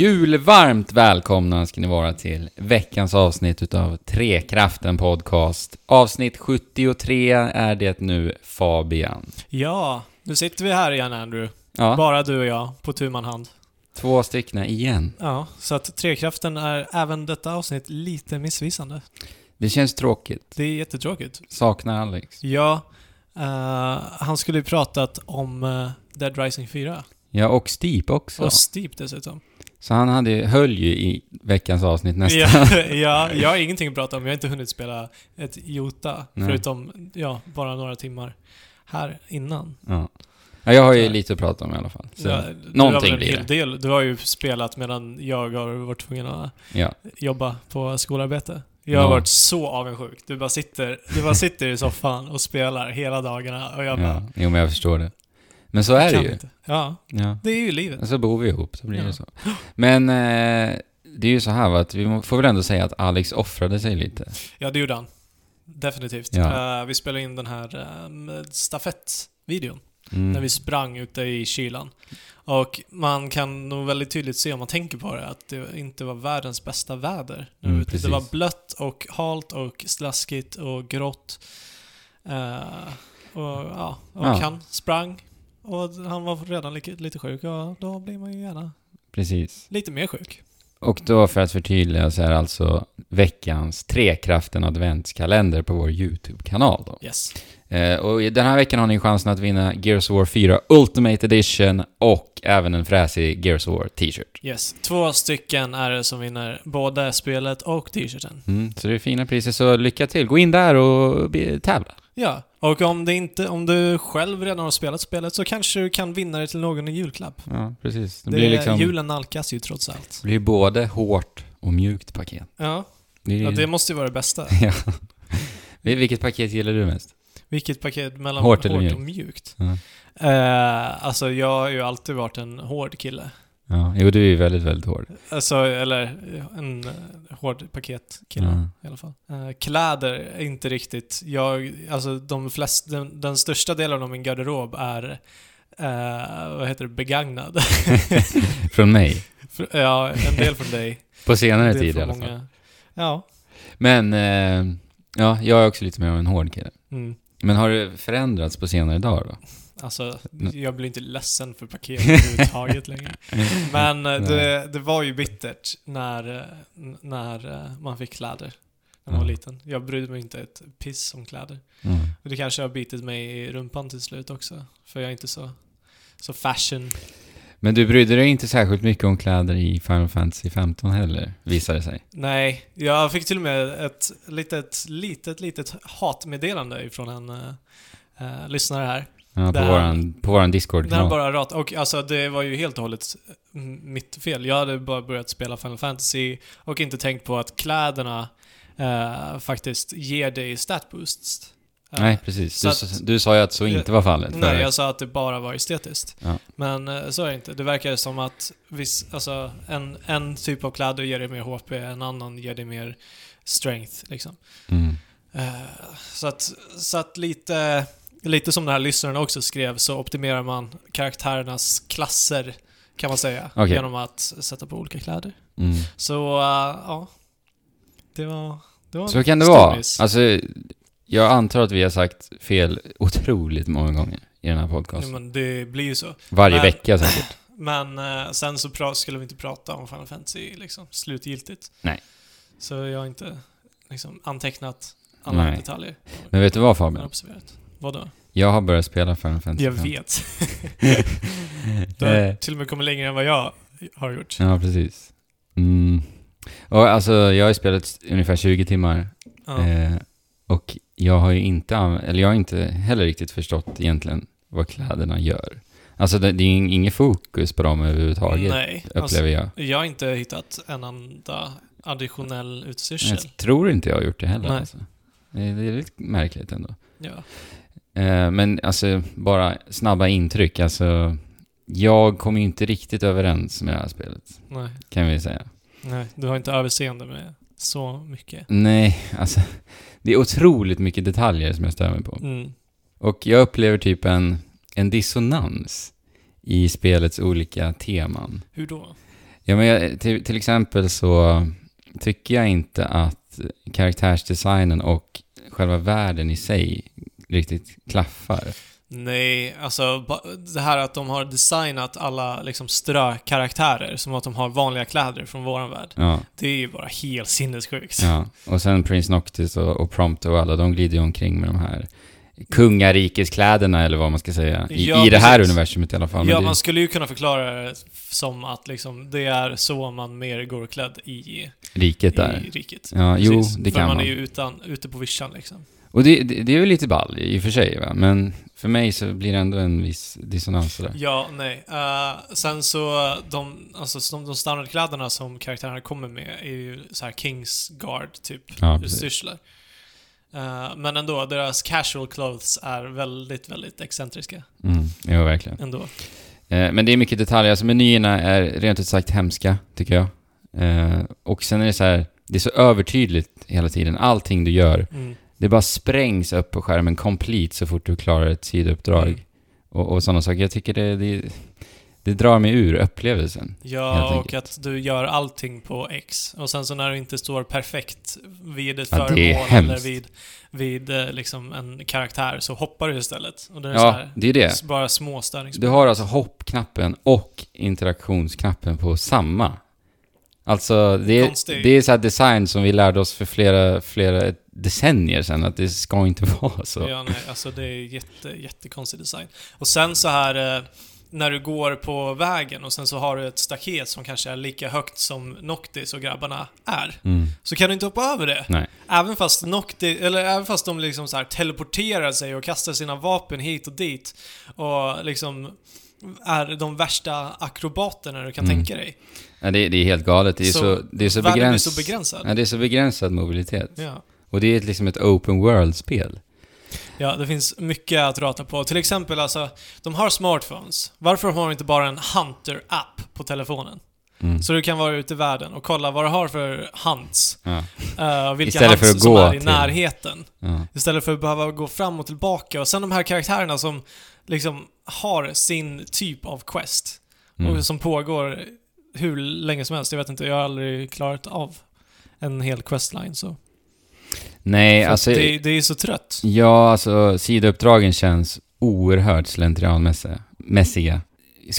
Julvarmt välkomna ska ni vara till veckans avsnitt utav Trekraften Podcast. Avsnitt 73 är det nu, Fabian. Ja, nu sitter vi här igen Andrew. Ja, Bara du och jag, på tu man hand. två stycken igen. Ja, så att Trekraften är även detta avsnitt lite missvisande. Det känns tråkigt. Det är jättetråkigt. Saknar Alex. Ja, eh, han skulle ju pratat om eh, Dead Rising 4. Ja, och Steep också. Och Steep dessutom. Så han hade, höll ju i veckans avsnitt nästan. Ja, ja, jag har ingenting att prata om. Jag har inte hunnit spela ett Jota, Nej. förutom, ja, bara några timmar här innan. Ja. ja, jag har ju lite att prata om i alla fall. Så, Ja, någonting blir hel del. Du har ju spelat medan jag har varit tvungen att ja. jobba på skolarbete. Jag har varit så avundsjuk. Du bara sitter, du bara sitter i soffan och spelar hela dagarna och jag bara... Jo, men jag förstår det. Men så är det ju. Inte. Ja, Ja. det är ju livet. Så bor vi ihop, så blir Ja. det så. Men eh, det är ju så här va, att vi får väl ändå säga att Alex offrade sig lite. Ja, det gjorde han. Definitivt. Ja. Eh, vi spelade in den här uh, stafettvideon Mm. när vi sprang ute i kylan. Och man kan nog väldigt tydligt se om man tänker på det att det inte var världens bästa väder. Mm, det var blött och halt och slaskigt och grått. Eh, och ja, och Ja. han sprang och han var redan lite, sjuk och då blir man ju gärna Precis. lite mer sjuk. Och då för att förtydliga så är alltså veckans Trekraften adventskalender på vår YouTube-kanal då. Yes. Eh, och den här veckan har ni chansen att vinna Gears of War 4 Ultimate Edition och även en fräsig Gears of War t-shirt. Yes. Två stycken är det som vinner både spelet och t-shirten. Mm, så det är fina priser, så lycka till. Gå in där och tävla. Ja, och om, det inte, om du själv redan har spelat spelet så kanske du kan vinna det till någon i julklapp. Ja, precis. Det Det blir liksom... Julen nalkas ju trots allt. Det blir både hårt och mjukt paket. Ja, Det ja det måste ju vara det bästa. ja. Vilket paket gillar du mest? Vilket paket mellan Hårt hårt, eller och mjukt? Ja. Eh, alltså, jag har ju alltid varit en hård kille. Ja, jo du är ju väldigt, väldigt hård. Alltså, eller en uh, hård paketkille Ja. i alla fall. Eh, kläder är inte riktigt... Jag, alltså, de flest, den, den största delen av min garderob är, eh, vad heter det, begagnad. Från mig. Ja, en del från dig. På senare tid i alla fall. Ja. Men, eh, ja, jag är också lite mer av en hård kille. Mm. Men har det förändrats på senare dagar då? Alltså, Mm. jag blir inte ledsen för paket överhuvudtaget längre. Men eh, det, det var ju bittert när, eh, när eh, man fick kläder när man var Mm. liten. Jag brydde mig inte ett piss om kläder. Mm. Och det kanske har bitit mig i rumpan till slut också. För jag är inte så, så fashion. Men du brydde dig inte särskilt mycket om kläder i Final Fantasy 15 heller, visade det sig. Nej, jag fick till och med ett litet, litet, litet hatmeddelande ifrån en eh, lyssnare här. Ja, på, här- våran, på våran Discord-kanal. bara rat, och alltså det var ju helt och hållet mitt fel. Jag hade bara börjat spela Final Fantasy och inte tänkt på att kläderna eh, faktiskt ger dig stat boosts. Eh, Nej, precis. Du, att- du sa ju att så inte var fallet. Nej, för- jag sa att det bara var estetiskt. Ja. Men eh, så är det inte. Det verkar som att viss, alltså, en, en typ av kläder ger dig mer HP, en annan ger dig mer strength. Liksom. Mm. Eh, så att, så att lite, lite som den här lyssnaren också skrev så optimerar man karaktärernas klasser kan man säga. Okej. Genom att sätta på olika kläder. Mm. Så eh, ja, det var, det var Så kan det vara. miss. Alltså, jag antar att vi har sagt fel otroligt många gånger i den här podcasten. men det blir ju så. Varje men- vecka säkert. Men eh, sen så pra- skulle vi inte prata om Final Fantasy liksom, slutgiltigt. Nej. Så jag har inte liksom, antecknat alla Nej. detaljer. Men vet du vad Fabian? Vadå? Jag har börjat spela Final Fantasy Jag 15. vet. Du har Eh, till och med kommit längre än vad jag har gjort. Ja, precis. Mm. Och alltså, jag har spelat ungefär 20 timmar. Ja. Eh, och jag har ju inte, eller jag har inte heller riktigt förstått egentligen vad kläderna gör. Alltså det, det är inget fokus på dem överhuvudtaget, Nej, upplever alltså, jag. jag har inte hittat en enda additionell utstyrsel. Jag tror inte jag har gjort det heller. Nej. Alltså. Det är lite märkligt ändå. Ja. Eh, men alltså, bara snabba intryck. Alltså, jag kommer ju inte riktigt överens med det här spelet, Nej, kan vi säga. nej, du har inte överseende med så mycket. Nej, alltså, det är otroligt mycket detaljer som jag stör mig på. Mm. Och jag upplever typ en, en dissonans i spelets olika teman. Hur då? Ja, men jag, till, till exempel så tycker jag inte att karaktärsdesignen och själva världen i sig riktigt klaffar. Nej, alltså det här att de har designat alla liksom strökaraktärer som att de har vanliga kläder från våran värld. Ja, Det är ju bara helt sinnessjukt. ja. Och sen Prince Noctis och, och Prompto och alla, de glider ju omkring med de här kungarikeskläderna eller vad man ska säga. I, Ja, i det här precis. universumet i alla fall. men Ja, man skulle ju kunna förklara det som att liksom, det är så man mer går klädd i, riket där. i riket. Ja, jo, det För kan man man. är ju utan, ute på vischan liksom. Och det, det, det är ju lite ball i och för sig, va? men för mig så blir det ändå en viss dissonans där. Ja, nej. Eh, sen så, de, alltså, de, de standardkläderna som karaktärerna kommer med är ju så här Kingsguard typ Ja, styrslar. Eh, men ändå, deras casual clothes är väldigt, väldigt excentriska. Mm, ja, verkligen. Ändå. Eh, men det är mycket detaljer. Alltså menyerna är rent ut sagt hemska, tycker jag. Eh, och sen är det så här, det är så övertydligt hela tiden. Allting du gör, Mm. Det bara sprängs upp på skärmen complete så fort du klarar ett sidouppdrag. Mm. Och, och sådana saker. Jag tycker det, det, det drar mig ur upplevelsen. Ja, och att du gör allting på X. Och sen så när du inte står perfekt vid ett Ja, föremål eller vid, vid eh, liksom en karaktär så hoppar du istället. Och det är Ja, här, det är det. bara små Du har alltså hoppknappen och interaktionsknappen på samma. Alltså, det är, Konstigt. det är så här design som vi lärde oss för flera, flera decennier sedan, att det ska inte vara så. Ja, nej, alltså det är jätte, jättekonstig design. Och sen så här, eh, när du går på vägen och sen så har du ett staket som kanske är lika högt som Noctis och grabbarna är. Mm. Så kan du inte hoppa över det. Nej. Även fast Noctis, eller även fast de liksom så här teleporterar sig och kastar sina vapen hit och dit. Och liksom är de värsta akrobaterna du kan Mm. tänka dig. Ja, det, det är helt galet. Det är så, Så det är så, begräns... så begränsad. ja, det är så begränsad mobilitet. Ja. Och det är liksom ett open world-spel. Ja, det finns mycket att rata på. Till exempel alltså, de har smartphones. Varför har de inte bara en Hunter-app på telefonen? Mm. Så du kan vara ute i världen och kolla vad du har för hunts. Ja, Uh, vilka Istället hunts för att som gå är i till- närheten. ja. Istället för att behöva gå fram och tillbaka. Och sen de här karaktärerna som liksom har sin typ av quest. Mm. Och som pågår hur länge som helst. Jag vet inte, jag har aldrig klarat av en hel questline så. Nej, För alltså... det, det är så trött. Ja, alltså sidouppdragen känns oerhört slentrianmässiga.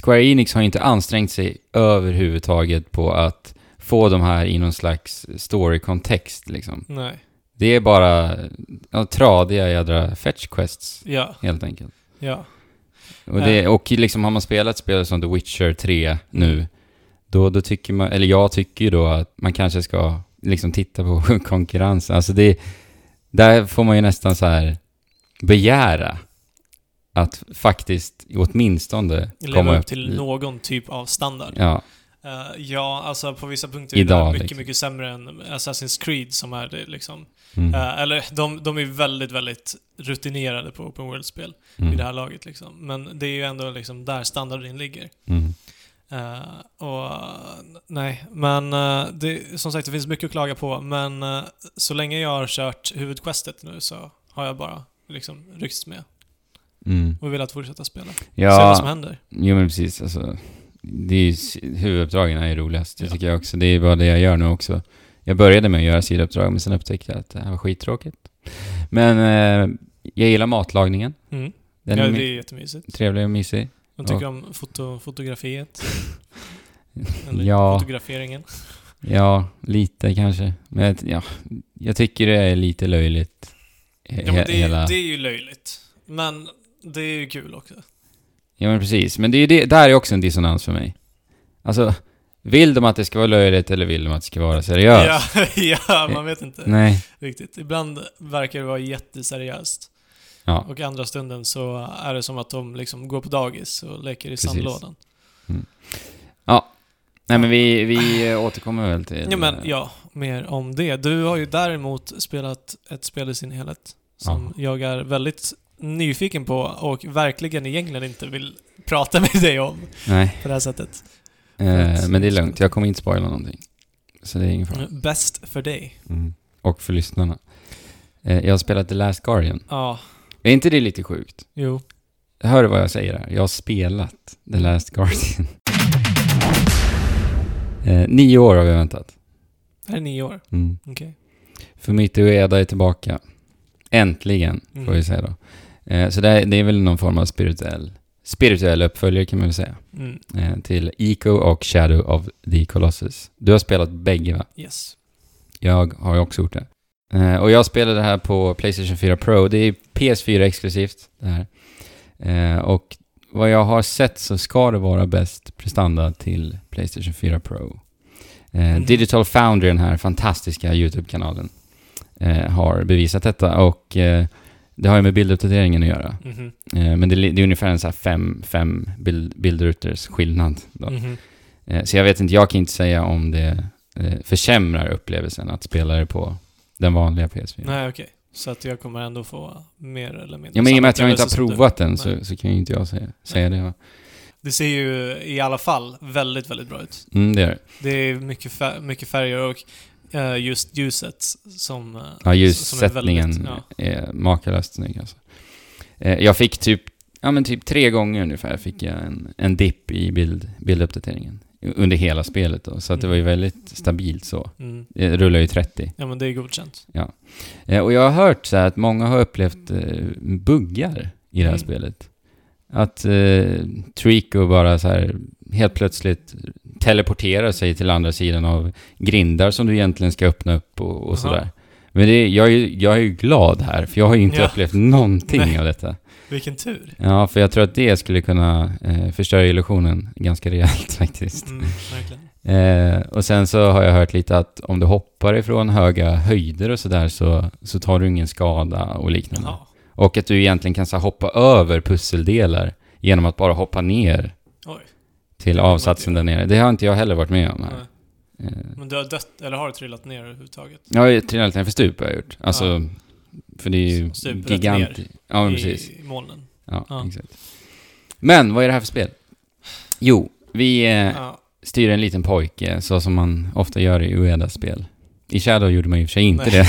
Square Enix har inte ansträngt sig överhuvudtaget på att få de här i någon slags story-kontext liksom. Nej. Det är bara ja, tradiga jädra fetch quests, Ja, helt enkelt. ja. Och, det, och liksom har man spelat spel som The Witcher 3 nu, då, då tycker man, eller jag tycker ju då att man kanske ska liksom titta på konkurrensen. Alltså det, där får man ju nästan så här begära att faktiskt åtminstone Leva upp till någon typ av standard. Ja, Eh, ja, alltså på vissa punkter är Idag, det mycket, liksom. mycket sämre än Assassin's Creed som är det liksom. mm, Eh, eller de, de är väldigt, väldigt rutinerade på open world-spel mm, vid det här laget liksom. Men det är ju ändå liksom där standarden ligger. mm. Eh, och nej, men eh, det, som sagt det finns mycket att klaga på. Men eh, så länge jag har kört huvudquestet nu så har jag bara liksom ryckts med Mm. och velat fortsätta spela. Se vad som Ja, händer. jo men precis. Alltså, det är ju, huvuduppdragen är ju roligast, det Ja. tycker jag också. Det är bara det jag gör nu också. Jag började med att göra sidouppdrag, men sen upptäckte jag att det här var skittråkigt. Men jag gillar matlagningen. Mm. Den ja, det är jättemysigt. trevlig och mysig. Jag tycker om foto, fotografiet. Eller Ja. fotograferingen. Ja, lite kanske. Men jag- ja, jag tycker det är lite löjligt. He- Ja, men det, hela... det är ju löjligt. Men det är ju kul också. Ja, men precis. Men det är ju det, där är också en dissonans för mig. Alltså, vill de att det ska vara löjligt eller vill de att det ska vara seriöst? Ja, ja, man vet inte Nej. riktigt. Ibland verkar det vara jätteseriöst. Ja, Och andra stunden så är det som att de liksom går på dagis och leker i Precis. sandlådan. nej men vi, vi återkommer väl till... Ja, men ja, mer om det. Du har ju däremot spelat ett spel i sin helhet som jag är väldigt nyfiken på och verkligen egentligen inte vill prata med dig om Nej, på det här sättet. eh, men det är lugnt. Jag kommer inte spoila någonting. Så det är ingen fara. Bäst för dig. Mm. Och för lyssnarna. Eh, jag har spelat The Last Guardian. Ja, Är inte det lite sjukt? jo. Hör du vad jag säger här? Jag har spelat The Last Guardian. Eh, nio år har vi väntat. Det här är nio år. Mm. Okej. Fumito Ueda är tillbaka. Äntligen, får Mm. vi säga då. Eh, så det är, det är väl någon form av spirituell, spirituell uppföljare kan man väl säga. Mm. Eh, till Eco och Shadow of the Colossus. Du har spelat bägge va? Yes. Jag har ju också gjort det. Eh, och jag spelade det här på Playstation 4 Pro. Det är PS4 exklusivt det här. Eh, och vad jag har sett så ska det vara bäst prestanda till Playstation 4 Pro. Mm. Digital Foundry, den här fantastiska YouTube-kanalen, har bevisat detta och det har ju med bilduppdateringen att göra. Mhm. Eh, men det, det är ungefär en så här fem, fem bild, bildruters skillnad. Mhm. Eh, Så jag vet inte, jag kan inte säga om det försämrar upplevelsen att spela det på den vanliga PS4. Nej, okej. Så att jag kommer ändå få mer eller mindre Ja, men i och med att jag inte har provat den så, så kan ju inte jag säga, säga det. va? Det ser ju i alla fall väldigt, väldigt bra ut. Mm, det är det. Det är mycket, fär- mycket färger och eh, just ljuset som... eh, Ja, som är ljussättningen väldigt- ja. är makalöst snygg alltså. Eh, Jag fick typ, ja men typ tre gånger ungefär fick jag en, en dipp i bild, bilduppdateringen. Under hela spelet då, så att det var ju väldigt stabilt så. Mm. Det rullar ju 30. Ja, men det är godkänt. Eh, Och jag har hört så här att många har upplevt eh, buggar i det här Mm. spelet. Att eh, Trico bara så här helt plötsligt teleporterar sig till andra sidan av grindar som du egentligen ska öppna upp och, och sådär. Men det, jag, är, jag är ju glad här, för jag har ju inte Ja. upplevt någonting av detta. Vilken tur. Ja, för jag tror att det skulle kunna eh, förstöra illusionen ganska rejält faktiskt. Mm. Eh, och sen så har jag hört lite att om du hoppar ifrån höga höjder och sådär så, så tar du ingen skada och liknande. Jaha. Och att du egentligen kan så här, hoppa över pusseldelar genom att bara hoppa ner Oj. till avsatsen där nere. Det har inte jag heller varit med om här. Eh, Men du har dött, eller har du trillat ner överhuvudtaget? jag har trillat ner för stup har jag gjort. Alltså, Ja. För det är ju gigant... ner Ja, men I, precis. I molnen. Ja, Ja. exakt. Men vad är det här för spel? Jo, vi eh, Ja. styr en liten pojke så som man ofta gör i Ueda-spel. I Shadow gjorde man ju för sig inte Nej.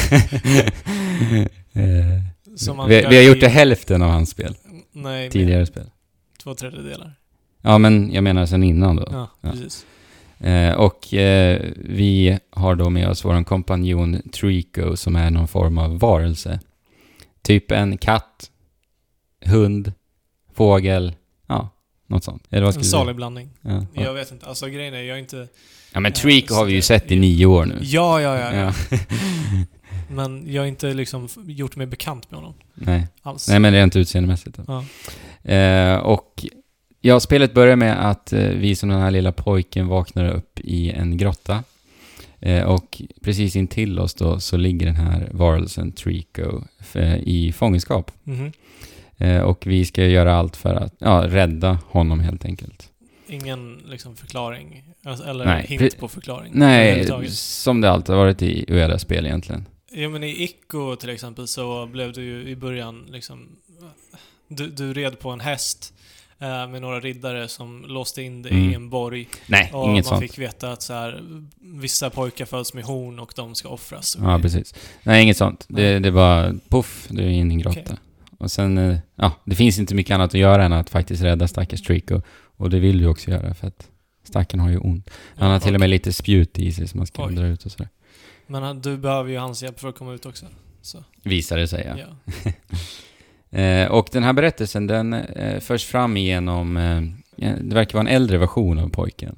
det. Eh, vi, vi har gjort i- det hälften av hans spel. Nej, Tidigare spel. Två tredjedelar. Ja, men jag menar sen innan då. Ja. precis. Eh, och eh, vi har då med oss vår kompanjon Trico som är någon form av varelse. Typ en katt, hund, fågel, ja, något sånt. Eller vad En salig blandning. Ja, ja. Jag vet inte. Alltså grejen är, jag är inte... ja, men Ja, Trico har vi ju sett i nio år nu. Ja, ja, ja. ja. Men jag har inte liksom gjort mig bekant med honom Nej. alls. Nej, men rent utseendemässigt. Ja. Eh, och ja, spelet börjar med att eh, vi som den här lilla pojken vaknar upp i en grotta. Eh, och precis intill oss då så ligger den här varelsen Trico eh, i fångenskap. Mhm. Eh, och vi ska göra allt för att ja, rädda honom helt enkelt. Ingen liksom förklaring. Alltså, eller Nej, hint på förklaring. Nej, som det alltid har varit i Ueda-spel egentligen. Ja men i Ico till exempel så blev du ju i början liksom... Du, du red på en häst med några riddare som låste in dig Mm. i en borg. Nej, Och inget man sånt. fick veta att så här, vissa pojkar föds med horn och de ska offras. Ja, precis. Nej, inget sånt. Det, Nej. det är bara poff, du är inne i en grotta. Okej. Och sen, eh, ja, det finns inte mycket annat att göra än att faktiskt rädda stackars Trico. Och det vill du också göra för att stackaren har ju ont. Han har till och med lite spjut i sig som man ska Oj. dra ut och sådär. Men du behöver ju hans hjälp för att komma ut också. Så, Visar det sig, ja. ja. Eh, och den här berättelsen, den eh, förs fram genom, eh, det verkar vara en äldre version av pojken.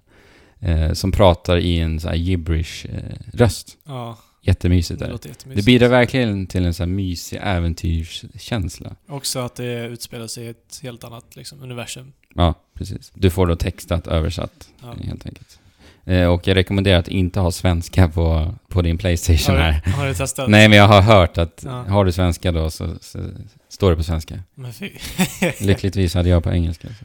Eh, som pratar i en så här gibberish eh, röst. ja Jättemysigt det är det. låter Det jättemysigt. bidrar verkligen till en så här mysig äventyrskänsla. Också att det utspelar sig i ett helt annat liksom, universum. Ja, precis. Du får då textat översatt, Ja. helt enkelt. Eh, och jag rekommenderar att inte ha svenska på, på din Playstation Har, här. du, har du testat? Nej, men jag har hört att Ja. har du svenska då så, så står det på svenska. Lyckligtvis hade jag på engelska. Så.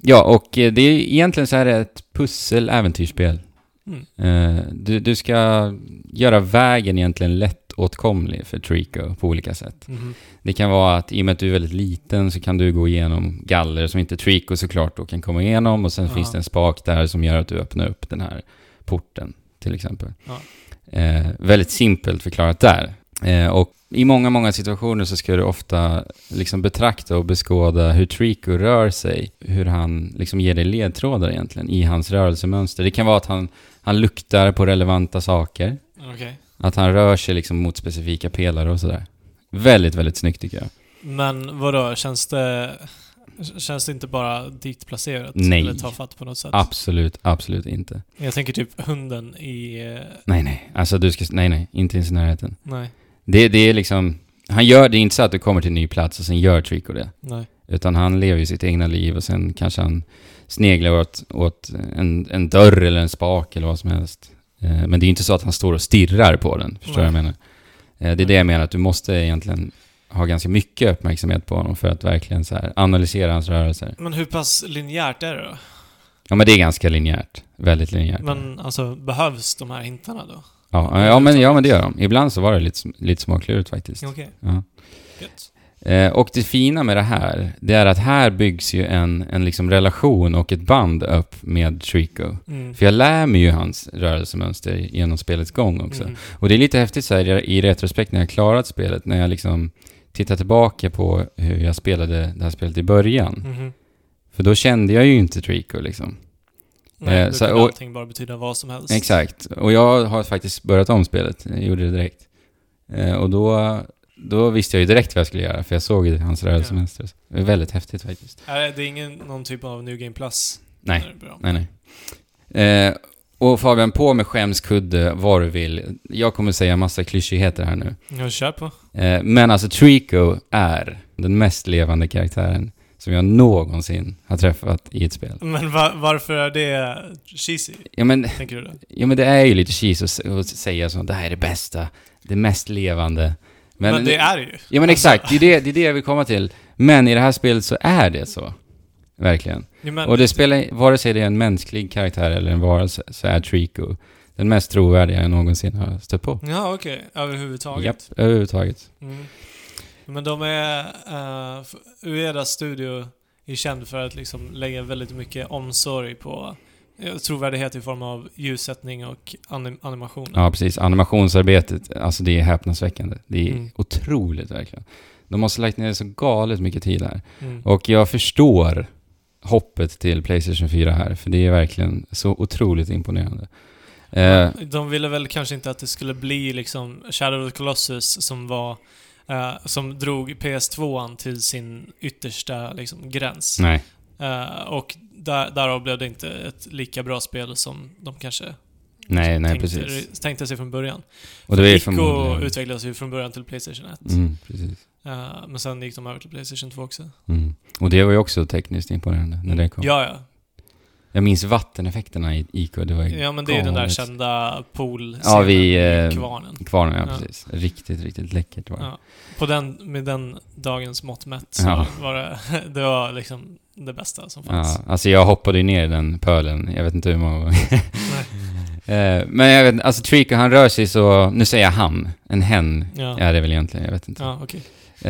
Ja, och eh, det är egentligen så här ett pussel-äventyrsspel. Mm. Eh, du, du ska göra vägen egentligen lättåtkomlig för Trico på olika sätt. Mhm. Det kan vara att i och med att du är väldigt liten så kan du gå igenom galler som inte Trico såklart då kan komma igenom och sen Ja. finns det en spak där som gör att du öppnar upp den här porten till exempel. Ja. Eh, väldigt simpelt förklarat där. Eh, och i många, många situationer så ska du ofta liksom betrakta och beskåda hur Trico rör sig, hur han liksom ger dig ledtrådar egentligen i hans rörelsemönster. Det kan vara att han, han luktar på relevanta saker, Okej. Att han rör sig liksom mot specifika pelare och sådär. Väldigt, väldigt snyggt tycker jag. Men vadå, känns det... Känns det inte bara ditplacerat? Nej. Eller tafatt på något sätt? Absolut, absolut inte. Jag tänker typ hunden i... eh, Nej, nej. Alltså du ska... Nej, nej. Inte ens i närheten. Nej, Det, det är liksom... Han gör... Det är inte så att du kommer till en ny plats och sen gör Trico det. nej. Utan han lever ju sitt egna liv och sen kanske han sneglar åt, åt en, en dörr eller en spak eller vad som helst. Eh, Men det är inte så att han står och stirrar på den, förstår du vad jag menar? Eh, Det är det jag menar, att du måste egentligen ha ganska mycket uppmärksamhet på honom för att verkligen så analysera hans rörelser. Men hur pass linjärt är det då? Ja men det är ganska linjärt. Väldigt linjärt. Men alltså, behövs de här hintarna då? Ja, ja, men, ja men det gör de. Ibland så var det lite, lite småklurigt faktiskt. Okej, Ja. gött. Eh, och det fina med det här, det är att här byggs ju en, en liksom relation och ett band upp med Trico. Mm. För jag lär mig ju hans rörelsemönster genom spelets gång också. Mm. Och det är lite häftigt så här, i retrospekt när jag klarat spelet, när jag liksom tittar tillbaka på hur jag spelade det här spelet i början. Mhm. För då kände jag ju inte Trico liksom. Nej, Eh, då så- kan och- allting bara betyda vad som helst. Exakt. Och jag har faktiskt börjat om spelet. Jag gjorde det direkt. Eh, och då, då visste jag ju direkt vad jag skulle göra, för jag såg ju hans rörelsemönster. Det är väldigt häftigt faktiskt. Är det, ingen, någon typ av New Game Plus? Nej. Nej, nej. Eh, och Fabian, på med skämskudde, vad du vill. Jag kommer säga massa klyschigheter här nu. Jag kör på. Eh, men alltså, Trico är den mest levande karaktären som jag någonsin har träffat i ett spel. Men va, varför är det cheesy? Ja, men, Tänker du det? ja, men det är ju lite att, s- att säga så. Det här är det bästa, det mest levande. Men, det är det ju. Ja men exakt, det är det, det är det jag vill komma till. Men i det här spelet så är det så. Verkligen. Ja, men, Och det spelar, vare sig det är en mänsklig karaktär eller en varelse, så är Trico den mest trovärdiga jag någonsin har stött på. Ja, okej. Överhuvudtaget. Japp, överhuvudtaget. Mm. Men de är... Uh, Ueda Studio är känd för att liksom lägga väldigt mycket omsorg på eh, trovärdighet i form av ljussättning och anim animation. Ja, precis. Animationsarbetet, alltså det är häpnadsväckande. Det är Mm. otroligt verkligen. De måste lagt ner så galet mycket tid här. Mm. Och jag förstår hoppet till Playstation 4 här, för det är verkligen så otroligt imponerande. Eh, De ville väl kanske inte att det skulle bli liksom Shadow of the Colossus som var... eh, som drog PS2 till sin yttersta liksom, gräns. nej. Eh, och där, därav blev det inte ett lika bra spel som de kanske Nej, nej, tänkte, precis. tänkte sig från början. Och det Ico förmodligen... utvecklades ju från början till Playstation 1. Mm, precis. Eh, men sen gick de över till Playstation 2 också. Mm. Och det var ju också tekniskt imponerande när det kom. Ja, ja. Jag minns vatteneffekterna i IK, det var Ja, men det är ju den där kända pool Ja, vi, i eh, kvarnen. Kvarnen, ja, Ja. precis. Riktigt, riktigt läckert var det. Ja. På den, med den dagens mått mätt så Ja. var det, det var liksom det bästa som fanns. Ja, alltså jag hoppade ju ner i den pölen, jag vet inte hur många gånger. Eh, Men jag vet alltså Trico han rör sig så, nu säger jag han, en hen Ja, är det väl egentligen, jag vet inte. ja okej.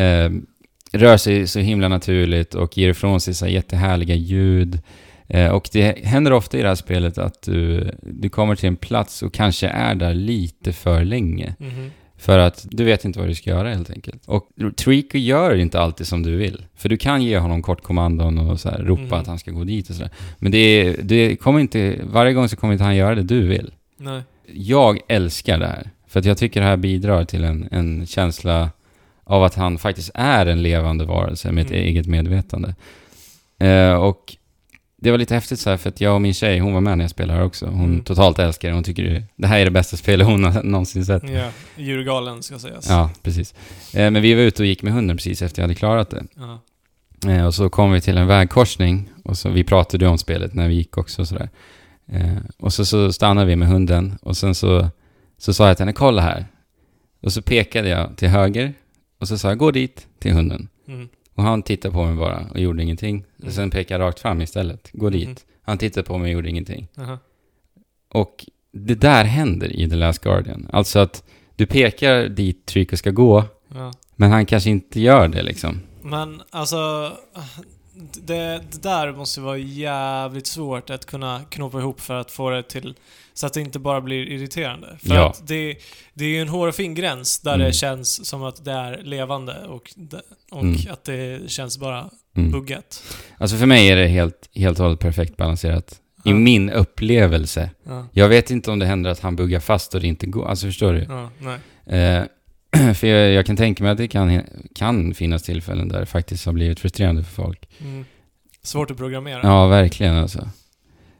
Eh, rör sig så himla naturligt och ger ifrån sig så här jättehärliga ljud. Eh, och det händer ofta i det här spelet att du, du kommer till en plats och kanske är där lite för länge. Mhm. För att du vet inte vad du ska göra helt enkelt. Och Trico gör inte alltid som du vill. För du kan ge honom kort kommandon och så här, ropa Mhm. att han ska gå dit och sådär. Men det, det kommer inte, varje gång så kommer inte han göra det du vill. Nej. Jag älskar det här. För att jag tycker det här bidrar till en, en känsla av att han faktiskt är en levande varelse med ett Mm. eget medvetande. Eh, och det var lite häftigt så här för att jag och min tjej, hon var med när jag spelade här också. Hon Mm. totalt älskar det. Hon tycker det, det här är det bästa spelet hon har någonsin sett. Ja, djurgalen ska sägas. Ja, precis. Eh, men vi var ute och gick med hunden precis efter jag hade klarat det. Ja. Eh, och så kom vi till en vägkorsning och så, vi pratade om spelet när vi gick också och sådär. Eh, och så, så stannade vi med hunden och sen så, så sa jag till henne, kolla här. Och så pekade jag till höger och så sa jag, gå dit till hunden. Mm. Och han tittade på mig bara och gjorde ingenting. Mm. Sen pekade jag rakt fram istället, gå dit. Mhm. Han tittade på mig och gjorde ingenting. Aha. Och det där händer i The Last Guardian. Alltså att du pekar dit Trico ska gå, Ja. men han kanske inte gör det liksom. Men alltså, det, det där måste vara jävligt svårt att kunna knåpa ihop för att få det till... Så att det inte bara blir irriterande. För Ja. att det, det är ju en hårfin gräns där Mm. det känns som att det är levande och, det, och Mm. att det känns bara Mm. buggat. Alltså för mig är det helt, helt och hållet perfekt balanserat. I Ja. min upplevelse. Ja. Jag vet inte om det händer att han buggar fast och det inte går. Alltså förstår du? Ja, nej. Eh, för jag, jag kan tänka mig att det kan, kan finnas tillfällen där det faktiskt har blivit frustrerande för folk. Mm. Svårt att programmera. Ja, verkligen alltså.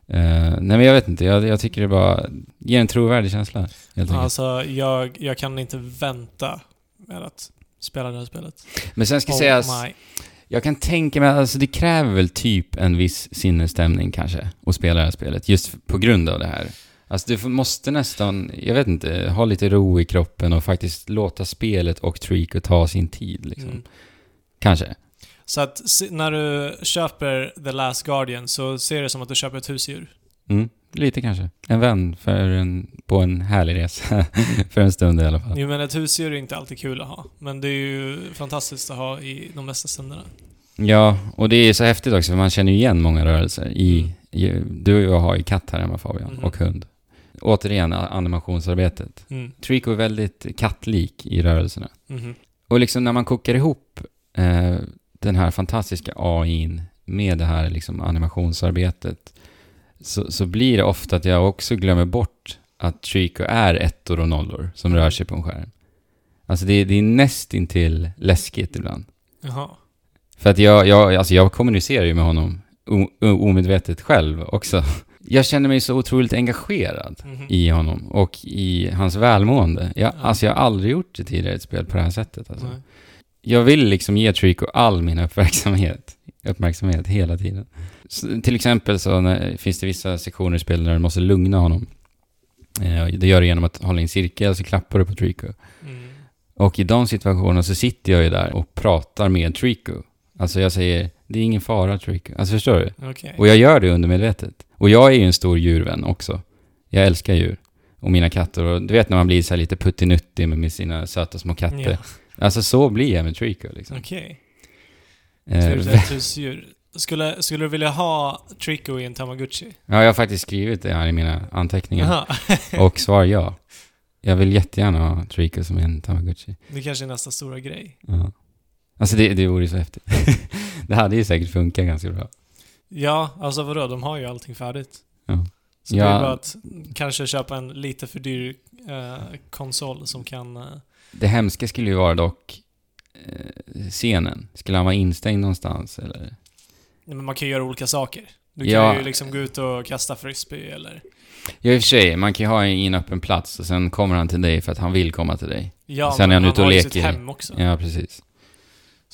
Eh, nej men jag vet inte, jag, jag tycker det bara ger en trovärdig känsla. Helt. Alltså, jag, jag kan inte vänta med att spela det här spelet. men sen ska Oh sägas, jag kan tänka mig, alltså det kräver väl typ en viss sinnesstämning kanske, att spela det här spelet, just på grund av det här. Alltså du måste nästan, jag vet inte, ha lite ro i kroppen och faktiskt låta spelet och Trico ta sin tid liksom. Mm. Kanske. Så att när du köper The Last Guardian så ser det som att du köper ett husdjur. Mm, lite kanske. En vän för en, på en härlig resa. för en stund i alla fall. Jo men ett husdjur är inte alltid kul att ha. Men det är ju fantastiskt att ha i de bästa stunderna. Ja, och det är så häftigt också för man känner ju igen många rörelser i, i du och jag har ju katt här hemma Fabian, Mhm. och hund. Återigen, animationsarbetet. Mm. Trico är väldigt kattlik i rörelserna. Mhm. Och liksom när man kokar ihop eh, den här fantastiska AIn med det här liksom animationsarbetet så, så blir det ofta att jag också glömmer bort att Trico är ettor och nollor som rör sig på en skärm. Alltså det, det är nästintill läskigt ibland. Jaha. För att jag, jag, alltså jag kommunicerar ju med honom o, o, omedvetet själv också. Jag känner mig så otroligt engagerad Mhm. i honom och i hans välmående. Jag, Ja. Alltså jag har aldrig gjort det tidigare ett spel på det här sättet. Alltså. Nej. Jag vill liksom ge Trico all min uppmärksamhet, uppmärksamhet hela tiden. Så, till exempel så när, finns det vissa sektioner i spelet där du måste lugna honom. Eh, det gör du genom att hålla i en cirkel så klappar du på Trico. Mm. Och i de situationerna så sitter jag ju där och pratar med Trico. Alltså jag säger, det är ingen fara Trico. Alltså förstår du? Okej. Och jag gör det undermedvetet. Och jag är ju en stor djurvän också. Jag älskar djur. Och mina katter. Och du vet när man blir så lite puttinuttig med, sina söta små katter. Ja. Alltså så blir jag med Trico liksom. Okej. Eh, Trevligt ett husdjur. Skulle, skulle du vilja ha Trico i en Tamagotchi? ja, jag har faktiskt skrivit det här i mina anteckningar. Och svar ja. Jag vill jättegärna ha Trico som en Tamagotchi. Det kanske är nästa stora grej. Ja. Alltså det, det vore så häftigt. det hade ju säkert funkat ganska bra. Ja, alltså vadå? De har ju allting färdigt. Ja. Så det är Ja. bara att kanske köpa en lite för dyr eh, konsol som kan... Eh, Det hemska skulle ju vara dock eh, scenen. Skulle han vara instängd någonstans eller? nej, men man kan ju göra olika saker. Du kan Ja. ju liksom gå ut och kasta frisbee eller... Ja, i och för sig. Man kan ju ha en öppen plats och sen kommer han till dig för att han vill komma till dig. Ja, Sen är men han ute och har leker. sitt hem också. Ja, precis.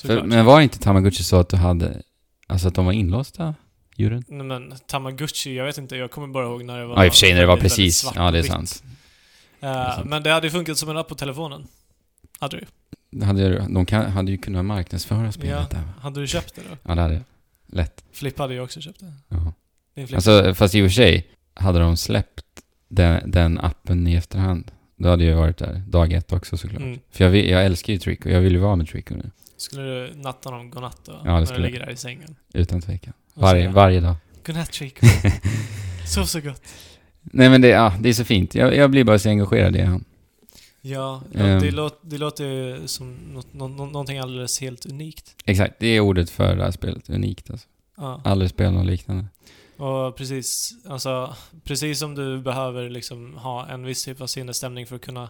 För, men var inte Tamagotchi så att du hade... Alltså att de var inlåsta, djuren? Nej men Tamagotchi, jag vet inte, jag kommer bara ihåg när det var... Ja, i och för sig när det var precis. Ja, det är sant. Eh, är sant. Men det hade ju funkat som en app på telefonen. Hade du? Det Hade, de kan, hade ju kunnat marknadsföra Ja. spelet där. Hade du köpt det då? Ja, det hade jag. Lätt. Flippa hade ju också köpt det. Ja. Alltså, fast i och för sig, hade de släppt den, den appen i efterhand, då hade jag varit där dag ett också såklart. Mm. För jag, jag älskar ju Trico, jag vill ju vara med Trico nu. Skulle du natta dem godnatt då? det när skulle du jag. ligger där i sängen? Utan tvekan. Varje, varje dag. Godnatt Trico. Sov så gott. Nej men det, ja, det är så fint. Jag, jag blir bara så engagerad i han. Ja, ja Ehm. det, låt, det låter ju som något, nå, nå, någonting alldeles helt unikt. Exakt, det är ordet för det här spelet. Unikt alltså. Ja. Aldrig spelat något liknande. Och precis, alltså, precis som du behöver liksom ha en viss typ av sinnesstämning för att kunna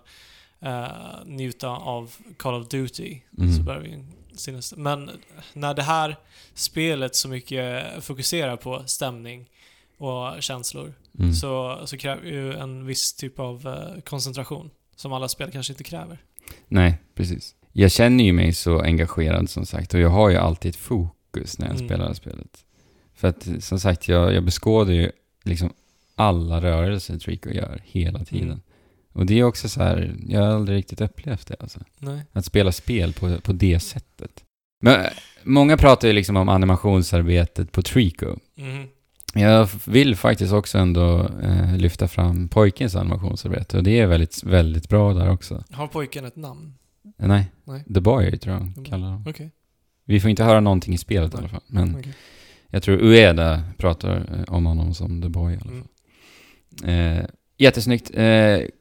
eh, njuta av Call of Duty, Mm. så behöver vi en sinnesstämning. Men när det här spelet så mycket fokuserar på stämning och känslor, Mm. så, så kräver ju en viss typ av eh, koncentration, som alla spel kanske inte kräver. Nej, precis. Jag känner ju mig så engagerad som sagt och jag har ju alltid ett fokus när jag Mm. spelar spelet. För att som sagt, jag, jag beskådar ju liksom alla rörelser Trico gör hela tiden. Mm. Och det är också så här, jag har aldrig riktigt upplevt det alltså. Nej. Att spela spel på, på det sättet. Men många pratar ju liksom om animationsarbetet på Trico. Mhm. Jag vill faktiskt också ändå eh, lyfta fram pojkens animationsarbete och det är väldigt, väldigt bra där också. Har pojken ett namn? Eh, nej, Nej. The Boy tror jag de Boy. kallar dem. Okej. Vi får inte höra någonting i spelet i alla fall. Men Okej. jag tror Ueda pratar eh, om honom som The Boy i alla fall. Mm. Eh, jättesnyggt. Eh,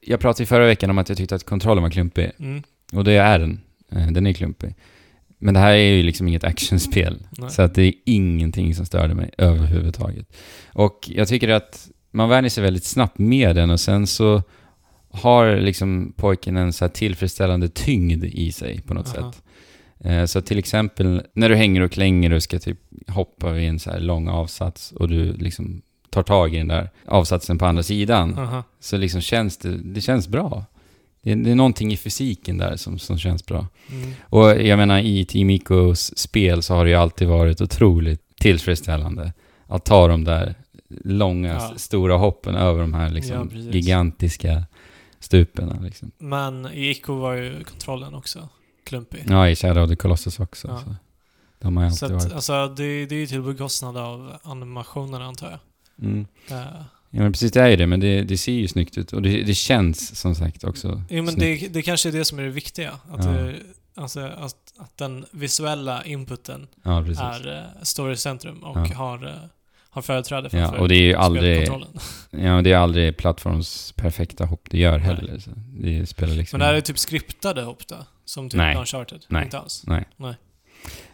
jag pratade i förra veckan om att jag tyckte att kontrollen var klumpig. Mm. Och det är den. Eh, den är klumpig. Men det här är ju liksom inget actionspel. Nej. Så att det är ingenting som störde mig överhuvudtaget. Och jag tycker att man vänjer sig väldigt snabbt med den och sen så har liksom pojken en så tillfredsställande tyngd i sig på något Aha. sätt. Eh, Så till exempel när du hänger och klänger och ska typ hoppa vid en så här lång avsats och du liksom tar tag i den där avsatsen på andra sidan Aha. så liksom känns det, det känns bra. Det är, det är någonting i fysiken där som, som känns bra. Mm. Och jag menar, i Team Icos spel så har det ju alltid varit otroligt tillfredsställande att ta de där långa, Ja. stora hoppen över de här Ja, liksom precis. gigantiska stupen. Liksom. Men i Ico var ju kontrollen också klumpig. Ja, i Shadow of the Colossus också. Ja. Så. De har ju Så alltid att, varit... alltså, det, det är ju till bekostnad av animationerna antar jag. Mm. Ja, men precis det är ju det, men det, det ser ju snyggt ut. Och det, det känns som sagt också jo, men det, det kanske är det som är det viktiga. Att, Ja. det, alltså, att, att den visuella inputen Ja, är uh, story centrum och Ja. har, uh, har företräde Ja, framför och det är ju aldrig, ja, det är aldrig plattforms perfekta hopp det gör Nej. heller. Så det spelar liksom... Men är det typ skriptade hopp då? Som typ Nej. Uncharted? Nej. Inte alls? Nej. Nej.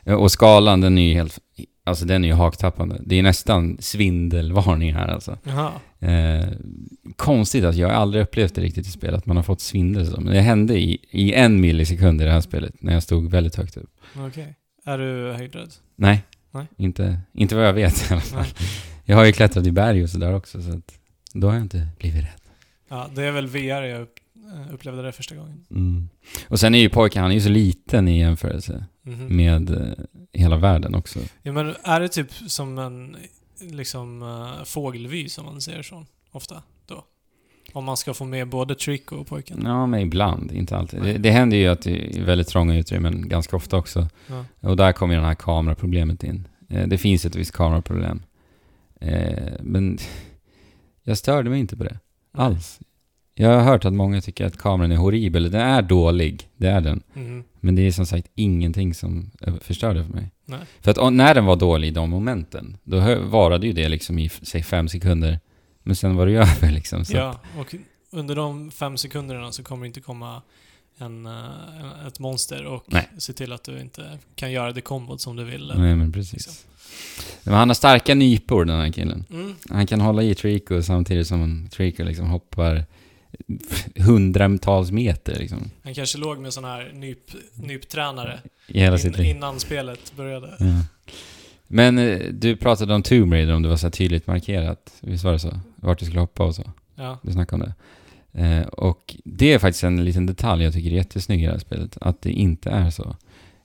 Ja, Och skalan, den är ju helt... Alltså den är ju haktappande. Det är nästan svindelvarning här alltså. Eh, konstigt att jag aldrig upplevt det riktigt i spel, att man har fått svindel så. Men det hände i, i en millisekund i det här spelet, när jag stod väldigt högt upp. Okej. Är du höjdrädd? Nej, Nej. Inte, inte vad jag vet i alla fall. Nej. Jag har ju klättrat i berg och sådär också, så att då har jag inte blivit rädd. Ja, det är väl VR jag eh, upplevde det första gången. Mm. Och sen är ju pojken, han är ju så liten i jämförelse Mhm. med eh, hela världen också. Ja, men är det typ som en liksom uh, fågelvy som man ser från ofta då? Om man ska få med både Trick och pojken? Ja, men ibland, inte alltid. Det, det händer ju att det är väldigt trånga utrymmen ganska ofta också. Ja. Och där kommer ju det här kameraproblemet in. Eh, det finns ett visst kameraproblem. Men jag störde mig inte på det. Alls. Jag har hört att många tycker att kameran är horribel. Den är dålig, det är den. Mhm. Men det är som sagt ingenting som eh, förstör det för mig. Nej. För att när den var dålig i de momenten, då varade ju det liksom i, säg fem sekunder. Men sen var det ju över liksom. Så. Ja, och under de fem sekunderna så kommer det inte komma en, eh, ett monster och Nej. se till att du inte kan göra det kombot som du vill. Nej men precis. Liksom. Men han har starka nypor den här killen. Mm. Han kan hålla i Trico samtidigt som Trico liksom hoppar hundratals meter liksom. Han kanske låg med sån här nyp, nyptränare I hela sitt in, innan spelet började. Ja. Men eh, du pratade om Tomb Raider, om det var så tydligt markerat. Visst var det så? Vart du skulle hoppa och så. Ja. Du snackade om det. Eh, och det är faktiskt en liten detalj jag tycker är jättesnygg i det här spelet. Att det inte är så.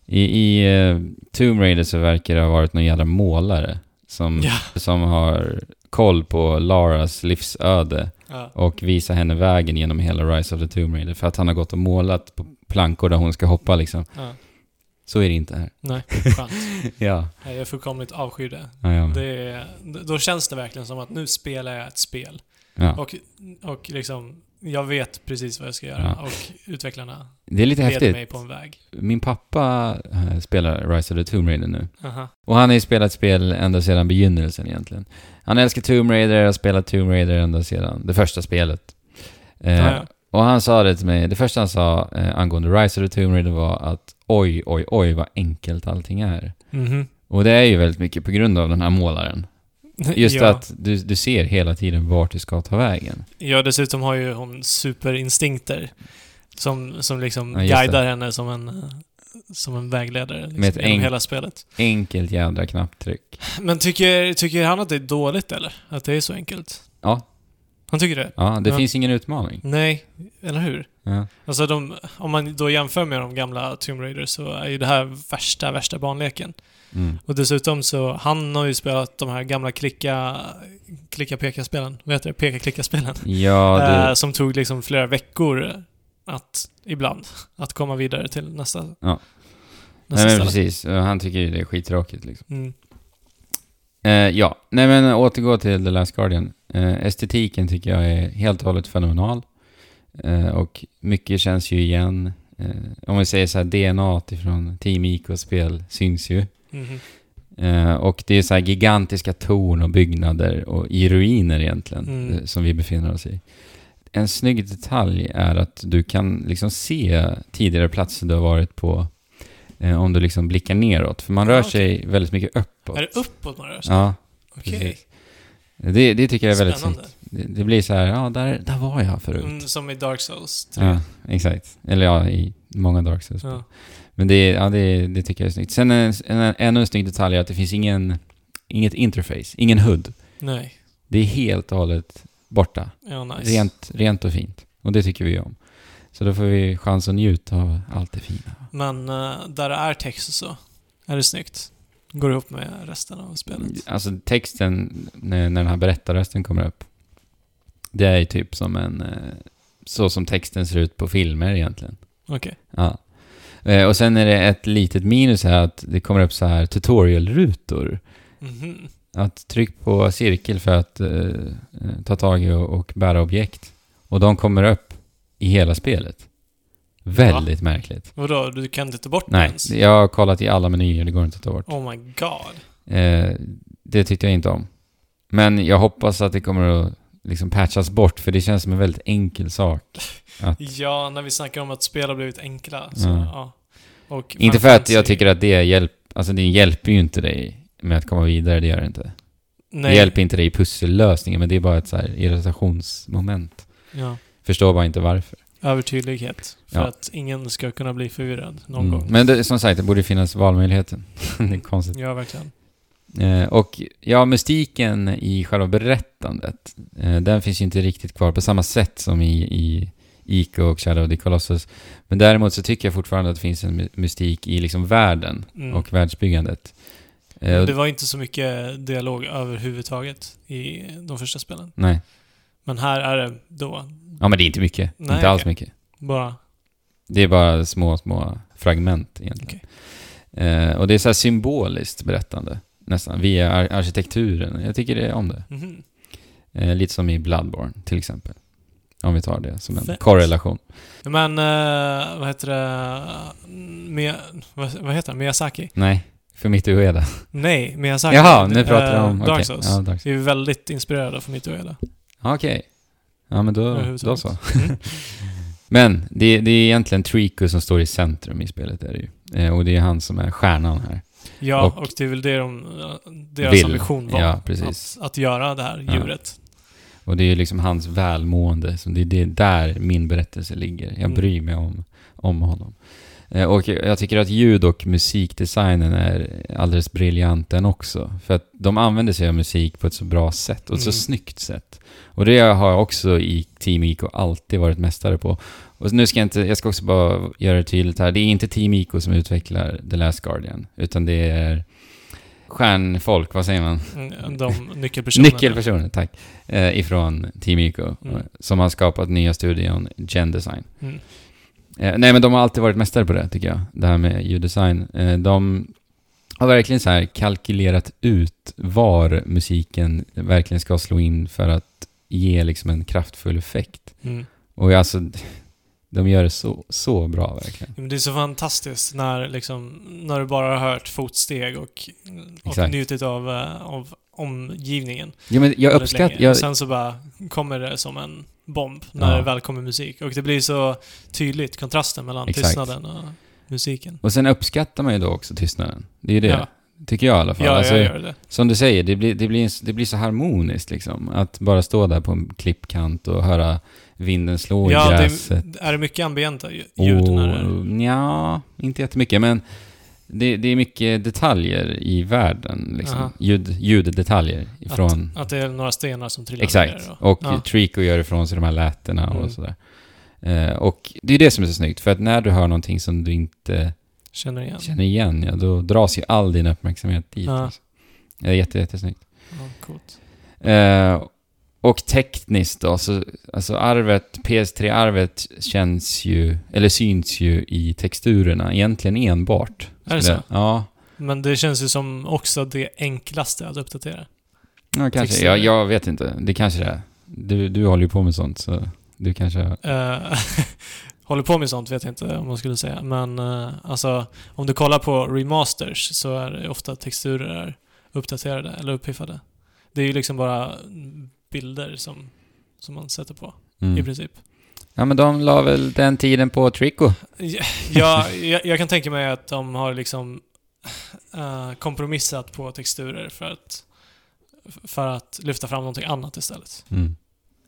I, i eh, Tomb Raider så verkar det ha varit någon jävla målare som, Ja. som har koll på Laras livsöde ja. och visar henne vägen genom hela Rise of the Tomb Raider. För att han har gått och målat på plankor där hon ska hoppa liksom. ja. Så är det inte här. Nej, skönt. Ja. Jag fullkomligt avskyr det. ja, ja. det är, då känns det verkligen som att nu spelar jag ett spel. ja. Och, och liksom, jag vet precis vad jag ska göra. Ja. Och utvecklarna Det är lite leder häftigt. mig på en väg. Min pappa eh, spelar Rise of the Tomb Raider nu. Aha. Och han har ju spelat spel ända sedan begynnelsen egentligen. Han älskar Tomb Raider, har spelat Tomb Raider ända sedan det första spelet. Eh, Ja, ja. Och han sa det till mig, det första han sa eh, angående Rise of the Tomb Raider var att oj, oj, oj vad enkelt allting är. Mhm. Och det är ju väldigt mycket på grund av den här målaren. Just ja. att du, du ser hela tiden vart du ska ta vägen. Ja, dessutom har ju hon superinstinkter. Som, som liksom Ja, guidar henne som en, som en vägledare liksom, Med genom hela spelet. Enkelt jädra knapptryck. Men tycker, tycker han att det är dåligt eller? Att det är så enkelt? Ja, Han tycker det? ja det Ja. finns ingen utmaning. Nej, eller hur? Ja. Alltså de, om man då jämför med de gamla Tomb Raider så är ju det här värsta, värsta banleken. Mm. Och dessutom så, han har ju spelat de här gamla klicka, klicka peka-spelen. Vad heter det? Peka-klicka-spelen. Ja, Eh, du, som tog liksom flera veckor att, ibland, att komma vidare till nästa, Ja. nästa nej men precis. Han tycker ju det är skittråkigt liksom. Mm. Eh, ja, nej men återgå till The Last Guardian. Eh, estetiken tycker jag är helt och hållet fenomenal. Eh, och mycket känns ju igen. eh, om vi säger så här, DNA ifrån Team Icos spel syns ju. Eh, och det är så gigantiska torn och byggnader och i ruiner egentligen, Mm. eh, som vi befinner oss i. En snygg detalj är att du kan liksom se tidigare platser du har varit på eh, om du liksom blickar neråt. För man rör Ah, okej. sig väldigt mycket uppåt. Är det uppåt man rör sig? Ja, Okej. precis. Det, det tycker jag är väldigt Spännande. snyggt. Det, det blir så här, ja, där, där var jag förut. Mm, som i Dark Souls 3. Ja, exakt. Eller ja, i många Dark Souls. Ja. Men det, ja, det, det tycker jag är snyggt. Sen en, en, ännu en snygg detalj är att det finns ingen, inget interface, ingen HUD. Nej. Det är helt och hållet borta. Ja, nice. Rent, rent och fint. Och det tycker vi om. Så då får vi chans att njuta av allt det fina. Men eh, där det är text och så, är det snyggt? Går ihop med resten av spelet? Alltså texten, när, när den här berättarrösten kommer upp, det är ju typ som en... eh, Så som texten ser ut på filmer egentligen. Okej. Ja. Eh, Och sen är det ett litet minus här att det kommer upp så här tutorial-rutor. Mhm. Att tryck på cirkel för att eh, eh, ta tag i och, och bära objekt. Och de kommer upp i hela spelet. Väldigt märkligt. Vadå, du kan inte ta bort Nej, ens? jag har kollat i alla menyer, det går inte att ta bort. Oh my god. Eh, det tyckte jag inte om. Men jag hoppas att det kommer att liksom patchas bort, för det känns som en väldigt enkel sak. Ja, när vi snackar om att spel har blivit enkla, så Ja. ja. Inte för att jag tycker att det hjälper, alltså det hjälper ju inte dig med att komma vidare, det gör det inte. Nej. Det hjälper inte dig i pussellösningen, men det är bara ett så här irritationsmoment. Ja. Förstår bara inte varför. Övertydlighet. För Ja. att ingen ska kunna bli förvirrad någon Mm. gång. Men det, som sagt, det borde finnas valmöjligheten. det är konstigt. Ja, verkligen. Eh, och ja, mystiken i själva berättandet, eh, den finns ju inte riktigt kvar på samma sätt som i, i Ico och Shadow of the Colossus. Men däremot så tycker jag fortfarande att det finns en my- mystik i liksom världen Mm. och världsbyggandet. Eh, Men och- det var inte så mycket dialog överhuvudtaget i de första spelen. Nej. Men här är det då Ja, men det är inte mycket. Nej, inte alls okej. mycket. bara... Det är bara små, små fragment egentligen. Eh, och det är så här symboliskt berättande, nästan, via ar- arkitekturen. Jag tycker det är om det. Mhm. Eh, lite som i Bloodborne, till exempel. Om vi tar det som en Fett. korrelation. Men, eh, vad heter det? Mia, vad, vad heter det? Miyazaki? Nej, för mitt Ueda. Nej, Miyazaki. Jaha, nu pratar du Eh, om... Dark okej. Souls. Ja, Dark Souls. Vi är väldigt inspirerade av Fumito Ueda. Okej. Ja, men då, då så. Mm. Men det, det är egentligen Trico som står i centrum i spelet, är det ju. Eh, och det är han som är stjärnan här. Ja, Och- och, det är väl det de, deras Vill. ambition var. Ja, precis. Att, att göra det här djuret. Och det är liksom hans välmående, som det är det där min berättelse ligger. Jag Mm. bryr mig om, om honom. Eh, Och jag tycker att ljud och musikdesignen är alldeles briljant den också. För att de använder sig av musik på ett så bra sätt och ett så Mm. snyggt sätt. Och det har jag också i Team Ico alltid varit mästare på. Och nu ska jag inte, jag ska också bara göra det tydligt här. Det är inte Team Ico som utvecklar The Last Guardian, utan det är stjärnfolk, vad säger man? Mm, De nyckelpersonerna. Nyckelpersoner, tack. Eh, ifrån Team Ico. Mm. eh, Som har skapat nya studion Gen Design. Mm. Eh, nej, men de har alltid varit mästare på det, tycker jag. Det här med ljuddesign. Eh, de har verkligen så här kalkylerat ut var musiken verkligen ska slå in för att ge liksom en kraftfull effekt. Mm. Och alltså, de gör det så, så bra verkligen. Men det är så fantastiskt när, liksom, när du bara har hört fotsteg och, och Exakt. njutit av, eh, av omgivningen. Ja, men jag uppskattar... Jag, Och sen så bara kommer det som en bomb när Ja. det väl kommer musik. Och det blir så tydligt, kontrasten mellan Exakt. tystnaden och musiken. och sen uppskattar man ju då också tystnaden. Det är ju det. Ja. Tycker jag i alla fall. Ja, Alltså, jag gör det. Som du säger, det blir, det, blir, det blir så harmoniskt liksom. Att bara stå där på en klippkant och höra vinden slå Ja, i det gräset. är, är det mycket ambienta lju- ljud när det... och, nja, inte jättemycket, men det, det är mycket detaljer i världen. Liksom. Ljud, ljuddetaljer ifrån... Att det är några stenar som trillar exakt. ner. Och, Och ja. Trico gör ifrån sig de här lätena Mm. och sådär. Eh, och det är det som är så snyggt, för att när du hör någonting som du inte Känner igen. känner igen, ja, då dras ju all din uppmärksamhet dit. Ja. Alltså. Det är jätte, jättesnyggt. Ja, coolt. Eh, och tekniskt då, så, alltså arvet, PS3-arvet känns ju, eller syns ju i texturerna, egentligen enbart. Är det så? Ja, Men det känns ju som också det enklaste att uppdatera. ja kanske. Ja, jag vet inte. Det kanske det är. Du, du håller ju på med sånt, så du kanske... Eh, håller på med sånt vet jag inte om man skulle säga. Men eh, alltså, om du kollar på remasters så är det ofta texturer uppdaterade eller uppiffade. Det är ju liksom bara bilder som, som man sätter på, i Mm. princip. Ja, men de la väl den tiden på Trico. Ja, jag, jag kan tänka mig att de har liksom eh, kompromissat på texturer för att, för att lyfta fram någonting annat istället. Mm.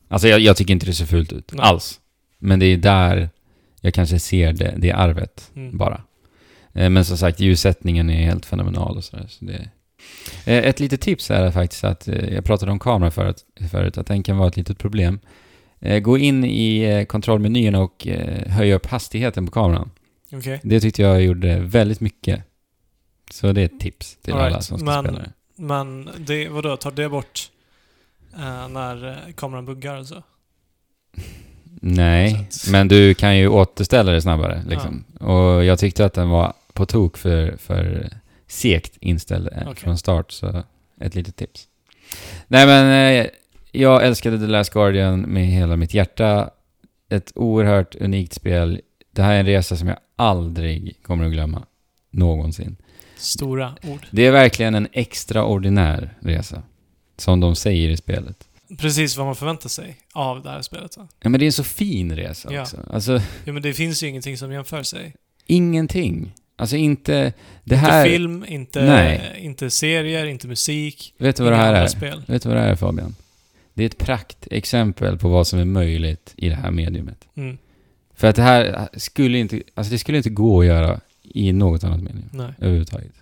Alltså jag, jag tycker inte det ser fult ut. Nej. Alls. Men det är där jag kanske ser det, det arvet Mm. bara. Eh, Men som sagt, ljussättningen är helt fenomenal och sådär. Så det... Eh, Ett litet tips är faktiskt att, eh, jag pratade om kameran förut, förut att den kan vara ett litet problem. Eh, Gå in i kontrollmenyn och höj upp hastigheten på kameran. Okej. Det tyckte jag gjorde väldigt mycket. Så det är ett tips till All alla right, som ska men- spela det. Men det, vadå, tar det bort eh, när kameran buggar och så? Nej, men du kan ju återställa det snabbare. Liksom. Och jag tyckte att den var på tok för, för segt inställd eh, Okej. från start, så ett litet tips. Nej men, eh, jag älskade The Last Guardian med hela mitt hjärta. Ett oerhört unikt spel. Det här är en resa som jag aldrig kommer att glömma. Någonsin. Stora ord. Det är verkligen en extraordinär resa. Som de säger i spelet. Precis vad man förväntar sig av det här spelet. Va? Ja, men det är en så fin resa Ja. också. Alltså, Jo, men det finns ju ingenting som jämför sig. ingenting. Alltså inte... Det inte här... film, inte, Nej. inte serier, inte musik. Vet du vad det här är? Spel. Vet du vad det här är Fabian? Det är ett praktexempel på vad som är möjligt i det här mediumet. Mm. För att det här skulle inte... Alltså det skulle inte gå att göra i något annat medium Nej. överhuvudtaget.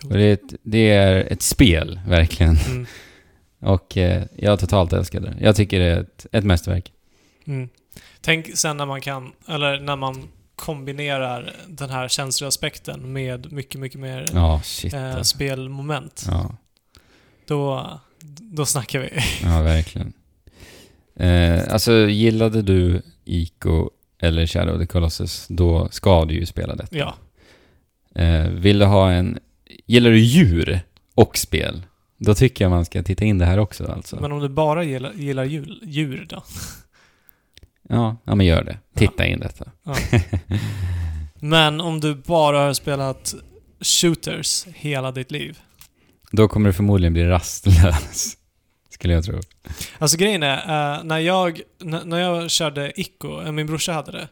Coolt. Och det är ett, det är ett spel, verkligen. Mm. Och eh, jag totalt älskar det. Jag tycker det är ett, ett mästerverk. Mm. Tänk sen när man kan, eller när man kombinerar den här känsloaspekten med mycket, mycket mer Ja, eh, alltså. spelmoment. Ja, Då, då snackar vi. ja, verkligen. Eh, alltså, gillade du Ico eller Shadow of the Colossus, då ska du ju spela detta. ja. Eh, vill du ha en... Gillar du djur och spel? Då tycker jag man ska titta in det här också alltså. Men om du bara gillar, gillar djur, djur då? Ja, ja men gör det. Titta in detta. Men om du bara har spelat shooters hela ditt liv. Då kommer du förmodligen bli rastlös. Skulle jag tro. Alltså grejen är, eh, när, jag, när jag körde Ico, eh, min brorsa hade det,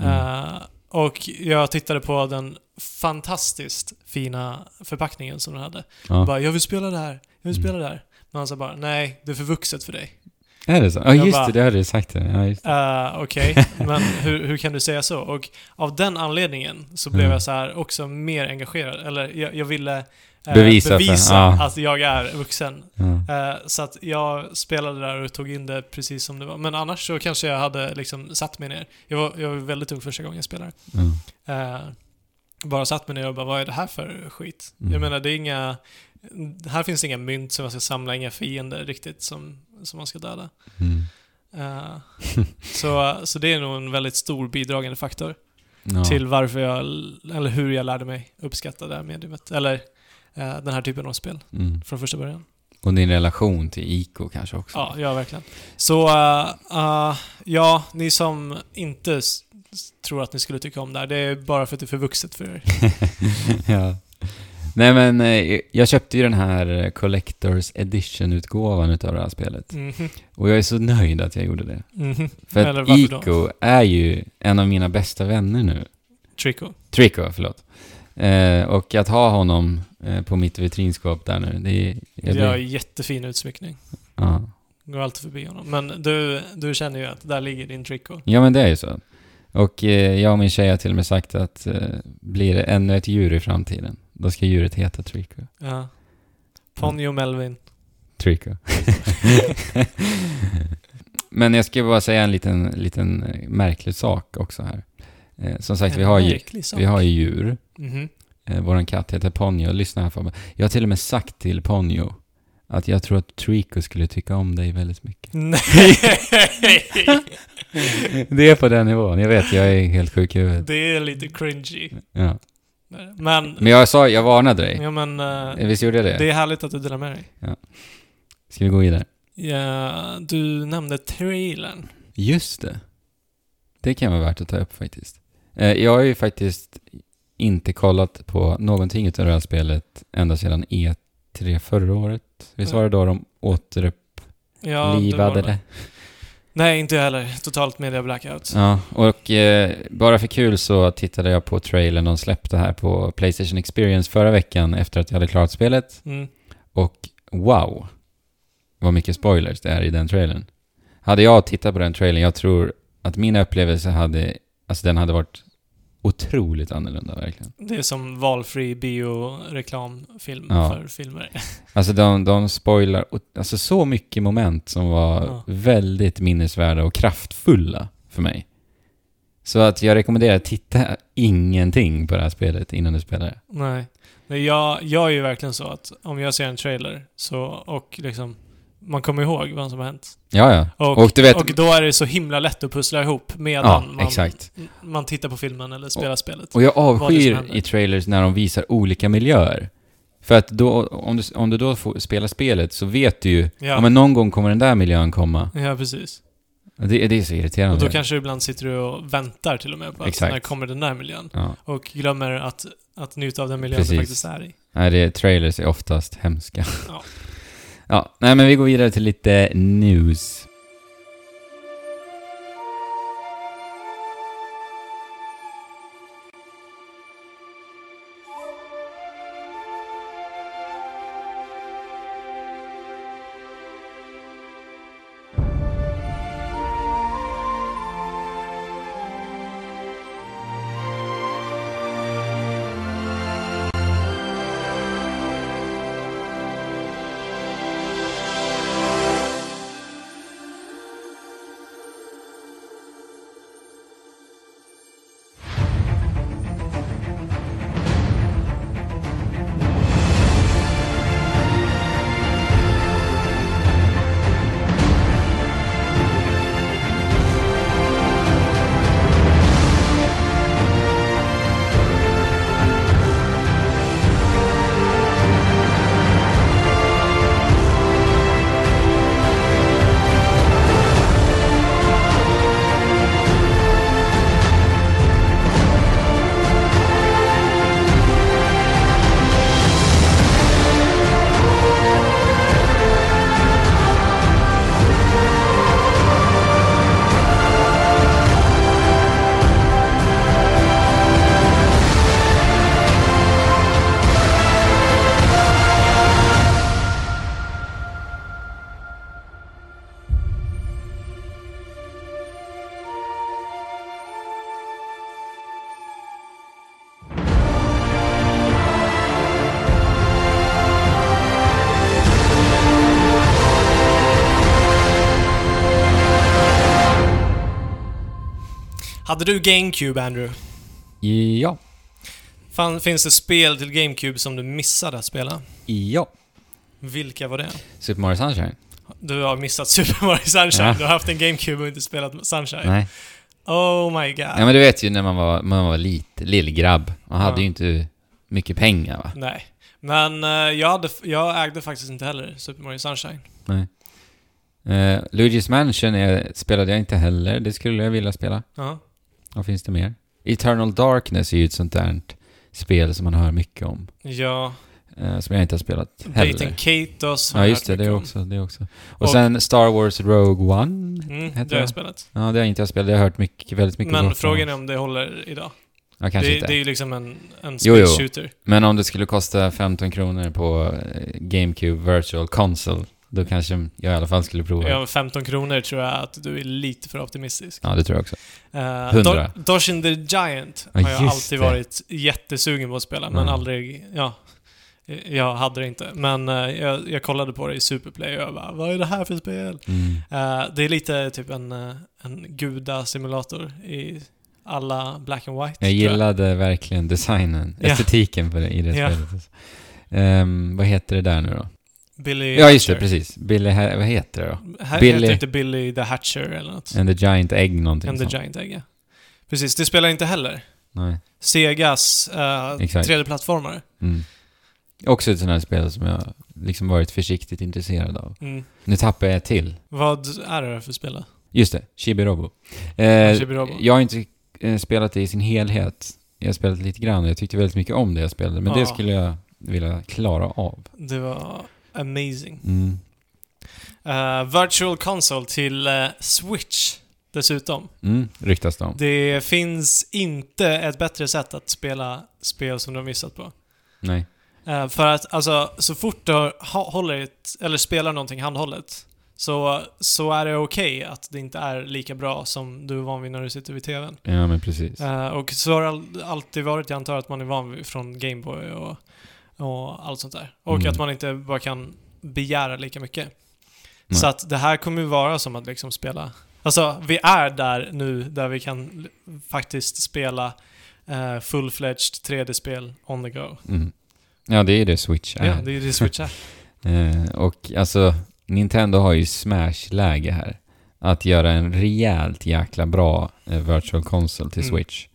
eh, och jag tittade på den fantastiskt fina förpackningen som den hade. Ja. Bara, jag vill spela det här, jag vill Mm. spela det här. Men han sa bara, nej, det är för vuxet för dig. Är det så? Ja, just bara- det. Det hade du sagt. Det. Ja. Uh, Okej, men hur, hur kan du säga så? Och av den anledningen så blev Mm. jag så här också mer engagerad. Eller jag, jag ville eh, Bevisa bevisa ja. att jag är vuxen. Ja. Eh, så att jag spelade där och tog in det precis som det var. Men annars så kanske jag hade liksom satt mig ner. Jag var, jag var väldigt ung första gången jag spelade. Eh, bara satt mig ner och bara, vad är det här för skit? Mm. Jag menar, det är inga... Här finns inga mynt som man ska samla, inga fiender riktigt som, som man ska döda. Mm. Eh, så, så det är nog en väldigt stor bidragande faktor Ja. till varför jag, eller hur jag lärde mig uppskatta det här mediumet. Eller eh, den här typen av spel Mm. från första början. Och din relation till Ico kanske också. Ja, ja verkligen. Så, eh, ja, ni som inte tror att ni skulle tycka om det här, det är bara för att det är för vuxet för er. ja. Nej men, eh, jag köpte ju den här eh, Collectors Edition-utgåvan utav det här spelet. Mhm, Och jag är så nöjd att jag gjorde det. mhm. För Eller att varför då? Ico är ju en av mina bästa vänner nu. Trico. Trico, förlåt. Eh, och att ha honom eh, på mitt vitrinskåp där nu, det är... Jag Jag har blir, jättefin utsmyckning. ja. Går alltid förbi honom. Men du, du känner ju att där ligger din Trico. ja, men det är ju så. Och eh, jag och min tjej har till och med sagt att eh, blir det ännu ett djur i framtiden, då ska djuret heta Trico. Ja. Ponyo Melvin. Trico. Men jag ska bara säga en liten, liten eh, märklig sak också här. Eh, som sagt, vi En har, ju, sak. vi har ju djur. Mhm. Eh, våran katt heter Ponyo. Lyssna här Fabian. Jag har till och med sagt till Ponyo att jag tror att Trico skulle tycka om dig väldigt mycket. Nej! Det är på den nivån. Jag vet, jag är helt sjuk i huvudet. det är lite cringy. Ja. Men, Men jag sa, jag varnade dig. ja men, Eh, Visst gjorde jag det? det är härligt att du delar med dig. Ska vi gå vidare? Ja, du nämnde trailern. Just det. Det kan vara värt att ta upp faktiskt. Eh, jag har ju faktiskt inte kollat på någonting utav det här spelet ända sedan E3 förra året. Visst var det då de återupplivade Ja, det? Nej, inte jag heller. Totalt media blackout. Ja, och eh, bara för kul så tittade jag på trailern de släppte här på Playstation Experience förra veckan efter att jag hade klarat spelet. Mm. Och wow, vad mycket spoilers det är i den trailern. Hade jag tittat på den trailern, jag tror att min upplevelse hade, alltså den hade varit otroligt annorlunda verkligen. Det är som valfri bioreklamfilm Ja. för filmer. Alltså de, de spoilar, alltså så mycket moment som var Ja. väldigt minnesvärda och kraftfulla för mig. Så att jag rekommenderar att titta ingenting på det här spelet innan du spelar det. Nej. Men jag, jag är ju verkligen så att om jag ser en trailer så, och liksom, man kommer ihåg vad som har hänt. Ja, ja. Och, Och du vet- och då är det så himla lätt att pussla ihop medan Ja, man, exakt. man tittar på filmen eller spelar spelet. Och jag avskyr i trailers när de visar olika miljöer. För att då, om du, om du då får spela spelet så vet du ju, ja. Ja, men någon gång kommer den där miljön komma. ja precis. Det, det är så irriterande. Och då kanske ibland sitter du och väntar till och med på att Exakt. när kommer den där miljön. Ja. Och glömmer att, att njuta av den miljön Precis. du faktiskt är i. Nej, det, trailers är oftast hemska. Ja ja, nej men vi går vidare till lite news. Hade du GameCube, Andrew? Ja. Fan, finns det spel till GameCube som du missade att spela? Ja. Vilka var det? Super Mario Sunshine? Du har missat Super Mario Sunshine. Ja. Du har haft en GameCube och inte spelat Sunshine. Nej. Oh my god. Ja men du vet ju när man var, man var lite, lillgrabb. Man hade Ja. ju inte mycket pengar va? Nej. Men eh, jag, hade, jag ägde faktiskt inte heller Super Mario Sunshine. Nej. Uh, Luigi's Mansion är, spelade jag inte heller. Det skulle jag vilja spela. Ja. Vad finns det mer? Eternal Darkness är ju ett sånt där spel som man hör mycket om. Ja. eh, som jag inte har spelat heller. Dating Katos Ja just det, det också. Det också. Och, Och- sen Star Wars Rogue One. Mm, det har jag spelat. Ja, det har inte jag spelat. Det har jag hört mycket, väldigt mycket Men frågan är om det håller idag. Ja, kanske Det, inte. det är ju liksom en, en Jo, jo. shooter. Men om det skulle kosta 15 kronor på eh, GameCube Virtual Console, då kanske jag i alla fall skulle prova. Ja, Ja, med 15 kronor tror jag att du är lite för optimistisk. det tror jag också. Uh, 100. Doshin the Giant Ja, har jag alltid det. varit jättesugen på att spela, men Mm. aldrig... Ja. Jag hade det inte. Men eh, jag, jag kollade på det i Superplay och jag bara, vad är det här för spel? Mm. Eh, det är lite typ en, eh, en gudasimulator i alla black and white. Jag gillade verkligen designen, Ja. estetiken på det, i det Ja. spelet. Ehm, vad heter det där nu då? Billy Ja, just det, Hatcher. precis. Billy, Ha- vad heter det då? Här Billy- heter inte Billy the Hatcher eller något. And the Giant Egg någonting And the sånt. Giant Egg, ja. Precis, det spelar inte heller. Nej. Segas uh, Exakt. 3D-plattformare. Mm. Också ett sånt här spel som jag liksom varit försiktigt intresserad av. Mm. Nu tappar jag till. Vad är det för spel då? Just det, Chibi-Robo. Eh, Chibi-Robo. jag har inte eh, spelat det i sin helhet. Jag har spelat lite grann och jag tyckte väldigt mycket om det jag spelade. Men det Ja. skulle jag vilja klara av. Det var amazing. Mm. Eh, Virtual Console till eh, Switch dessutom. Mm, ryktas det om. Det finns inte ett bättre sätt att spela spel som du har missat på. Nej. Eh, för att alltså, så fort du har- håller ett, eller spelar någonting handhållet så, så är det okej att det inte är lika bra som du är van vid när du sitter vid TVn. Ja, men precis. Eh, och så har det all, alltid varit, jag antar att man är van vid från Gameboy och, och allt sånt där. Och Mm. att man inte bara kan begära lika mycket. Nej. Så att det här kommer ju vara som att liksom spela... Alltså, vi är där nu där vi kan faktiskt spela uh, full-fledged 3D-spel on the go. Mm. Ja, det är det Switch är. Ja, det är det Switch är. Eh, och alltså, Nintendo har ju smash-läge här. Att göra en rejält jäkla bra eh, virtual console till Mm. Switch.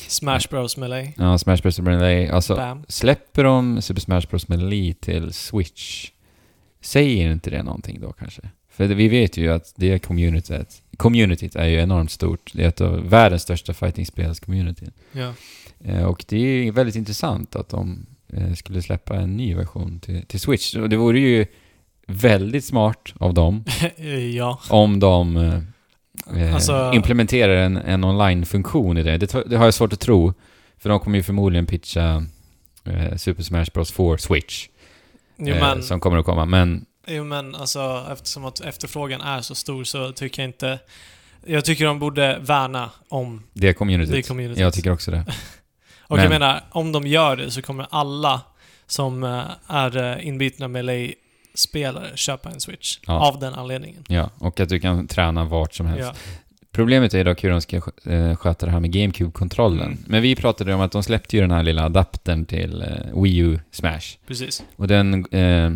Smash Bros Melee. Ja, Smash Bros. Melee. Alltså, Bam. släpper de Super Smash Bros. Melee till Switch, säger inte det någonting då kanske? För vi vet ju att det communityt, communityt är ju enormt stort. Det är ett av världens största fightingspels-community. Ja. Eh, och det är väldigt intressant att de eh, skulle släppa en ny version till, till Switch. Och det vore ju väldigt smart av dem ja. om de eh, Alltså- implementerar en, en online-funktion i det. det. Det har jag svårt att tro. För de kommer ju förmodligen pitcha eh, Super Smash Bros. for Switch. Jo, eh, men, Som kommer att komma. Men jo, men alltså eftersom att efterfrågan är så stor så tycker jag inte... Jag tycker de borde värna om det communityt. det communityt. Jag tycker också det. Och jag Men- menar, om de gör det så kommer alla som eh, är eh, inbitna Melee-spelare köpa en Switch. Ja. Av den anledningen. Ja, och att du kan träna vart som helst. Ja. Problemet är dock hur de ska eh, sköta det här med GameCube-kontrollen. Mm. Men vi pratade om att de släppte ju den här lilla adaptern till eh, Wii U Smash. Precis. Och den eh,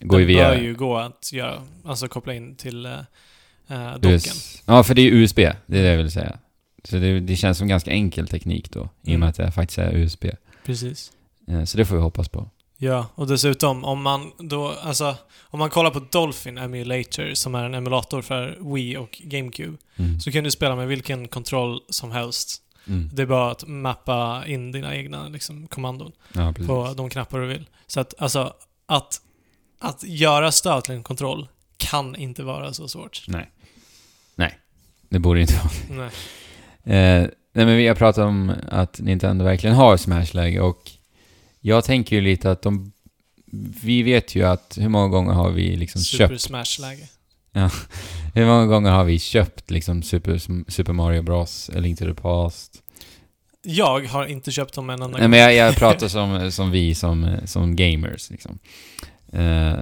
går ju det via... bör ju gå att göra, alltså koppla in till uh, docken. US Ja, för det är USB. Det är det jag vill säga. Så det, det känns som ganska enkel teknik då, i och med Mm. att det faktiskt är USB. Precis. Eh, så det får vi hoppas på. Ja, och dessutom om man då, alltså om man kollar på Dolphin Emulator som är en emulator för Wii och GameCube Mm. så kan du spela med vilken kontroll som helst. Mm. Det är bara att mappa in dina egna liksom, kommandon. Ja, på de knappar du vill. Så att, alltså, att, att göra stöd till en kontroll kan inte vara så svårt. Nej. Nej. Det borde inte vara. Nej. Eh, nej, men vi har pratat om att Nintendo verkligen har Smash-läge och jag tänker ju lite att de... Vi vet ju att hur många gånger har vi liksom Super köpt... Smash-läge. Hur många gånger har vi köpt liksom Super, Super Mario Bros, Link to the Past? Jag har inte köpt dem en enda Nej, gång. men jag, jag pratar som, som vi, som, som gamers liksom. Eh,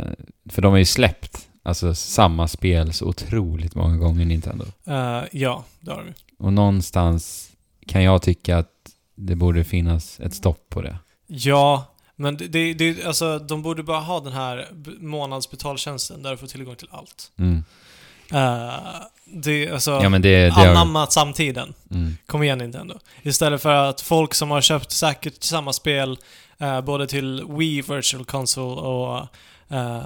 för de har ju släppt alltså samma spel så otroligt många gånger Nintendo. Eh, ja, det har du. Och någonstans kan jag tycka att det borde finnas ett stopp på det. Ja, men det, det, det, alltså, de borde bara ha den här månadsbetaltjänsten där du får tillgång till allt. Mm. Eh, det, alltså, Ja men det... det har, anammat samtiden. mm. Kom igen Nintendo. Istället för att folk som har köpt säkert samma spel eh, både till Wii Virtual Console och eh,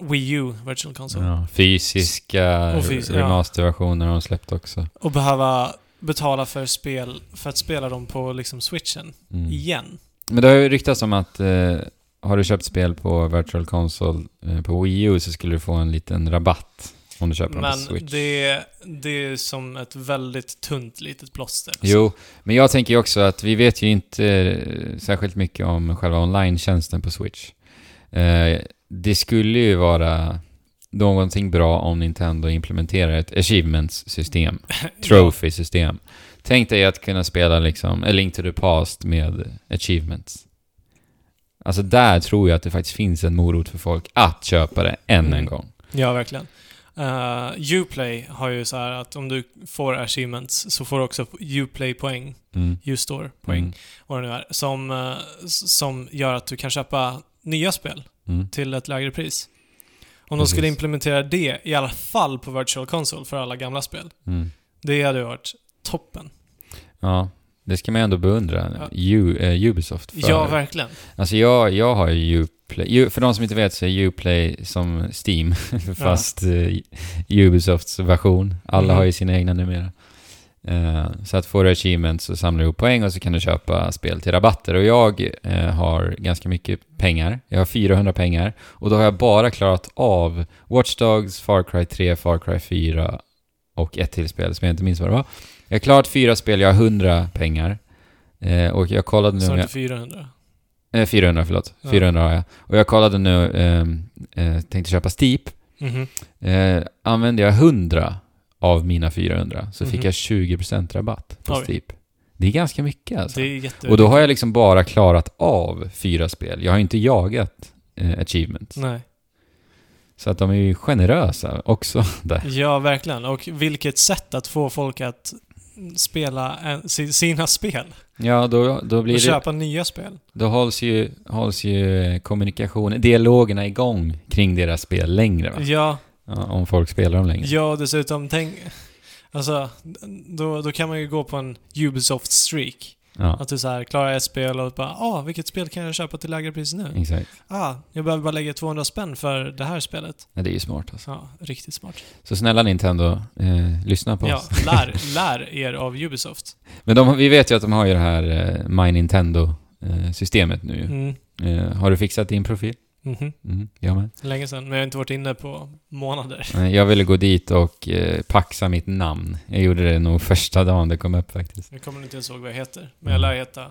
Wii U Virtual Console. ja, fysiska Och fys- ja. remasterversioner har de släppt också. Och behöva betala för spel för att spela dem på liksom switchen Mm. igen. Men det har ju ryktats om att eh, har du köpt spel på Virtual Console eh, på Wii U så skulle du få en liten rabatt om du köper dem på Men Switch. det, det är som ett väldigt tunt litet plåster. Jo, men jag tänker ju också att vi vet ju inte eh, särskilt mycket om själva online-tjänsten på Switch. Eh, det skulle ju vara någonting bra om Nintendo implementerar ett achievements-system, trophy-system. Tänk dig att kunna spela liksom A Link to the Past med achievements. Alltså där tror jag att det faktiskt finns en morot för folk att köpa det än en Mm. gång. Ja, verkligen. Uh, Uplay har ju så här att om du får achievements så får du också Uplay-poäng, Mm. U-store-poäng, Mm. vad det nu är, som, s- som gör att du kan köpa nya spel Mm. till ett lägre pris. Om de Precis. skulle implementera det, i alla fall på Virtual Console för alla gamla spel, Mm. det hade varit toppen. Ja, Det ska man ju ändå beundra. Ja. U, eh, Ubisoft för. Ja, verkligen. Alltså jag, jag har ju Uplay. U, för de som inte vet så är Uplay som Steam, fast eh, Ubisofts version. Alla Mhm. har ju sina egna numera. Eh, så att får du achievements så samlar du ihop poäng och så kan du köpa spel till rabatter. Och jag eh, har ganska mycket pengar. Jag har 400 pengar. Och då har jag bara klarat av Watch Dogs, Far Cry 3, Far Cry 4 och ett till spel som jag inte minns vad det var. Jag har klarat fyra spel, jag har 100 pengar. Eh, och jag kollade nu Så jag... det 400. Eh, 400, förlåt. Ja. 400 har jag. Och jag kollade nu, eh, eh, tänkte köpa Steep. Mhm. Eh, använde jag 100 av mina 400 så fick Mhm. jag 20% rabatt på Oj. Steep. Det är ganska mycket alltså. Och då har jag liksom bara klarat av fyra spel. Jag har inte jagat eh, achievements. Nej. Så att de är ju generösa också där. Ja, verkligen. Och vilket sätt att få folk att spela en, si- sina spel. Ja, då, då blir Och det... köpa nya spel. Då hålls ju, hålls ju kommunikationen, dialogerna igång kring deras spel längre va? Ja, Ja, om folk spelar dem längre. ja dessutom tänk... Alltså, då, då kan man ju gå på en Ubisoft-streak. Ja, Att du så här klarar ett spel och bara ah, vilket spel kan jag köpa till lägre pris nu? exakt. Ah, jag behöver bara lägga 200 spänn för det här spelet. Ja, det är ju smart alltså. Ja, riktigt smart. Så snälla Nintendo, eh, lyssna på Ja, oss. lär, lär er av Ubisoft. Men de, vi vet ju att de har ju det här eh, My Nintendo-systemet nu ju. Mm. eh, Har du fixat din profil? Mhm. Mm, jag med. Länge sedan, men jag har inte varit inne på månader. Jag ville gå dit och eh, paxa mitt namn. Jag gjorde det nog första dagen det kom upp faktiskt. Jag kommer inte ens ihåg vad jag heter, men jag lär heta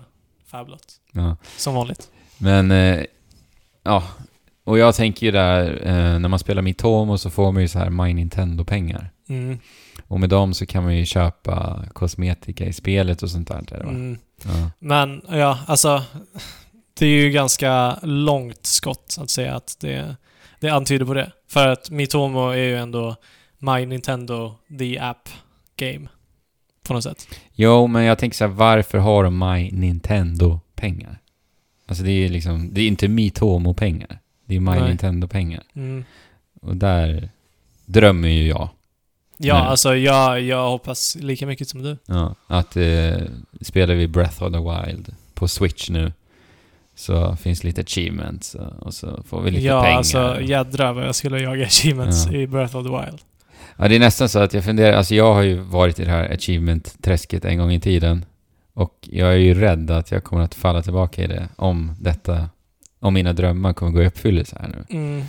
Fablot. Ja. Som vanligt. Men, eh, ja. Och jag tänker ju där, eh, när man spelar Mitomo så får man ju så här My Nintendo-pengar. Mm. Och med dem så kan man ju köpa kosmetika i spelet och sånt där. Är det, va? Mm. Ja. Men ja, alltså. Det är ju ganska långt skott att säga att det, det antyder på det. För att Mitomo är ju ändå My Nintendo The App Game. På något sätt. Jo, men jag tänker så här, varför har de My Nintendo-pengar? Alltså det är ju liksom, det är inte Mitomo-pengar. Det är My. Nintendo-pengar. Mm. Och där drömmer ju jag. Ja, Nej. alltså jag, jag hoppas lika mycket som du. Ja, att eh, spelar vi Breath of the Wild på Switch nu så finns lite achievements och, och så får vi lite ja, pengar. alltså jädrar vad jag skulle jaga achievements Ja. i Breath of the Wild. Ja, det är nästan så att jag funderar, alltså jag har ju varit i det här achievement-träsket en gång i tiden. Och jag är ju rädd att jag kommer att falla tillbaka i det om detta, om mina drömmar kommer gå i uppfyllelse här nu. Mm.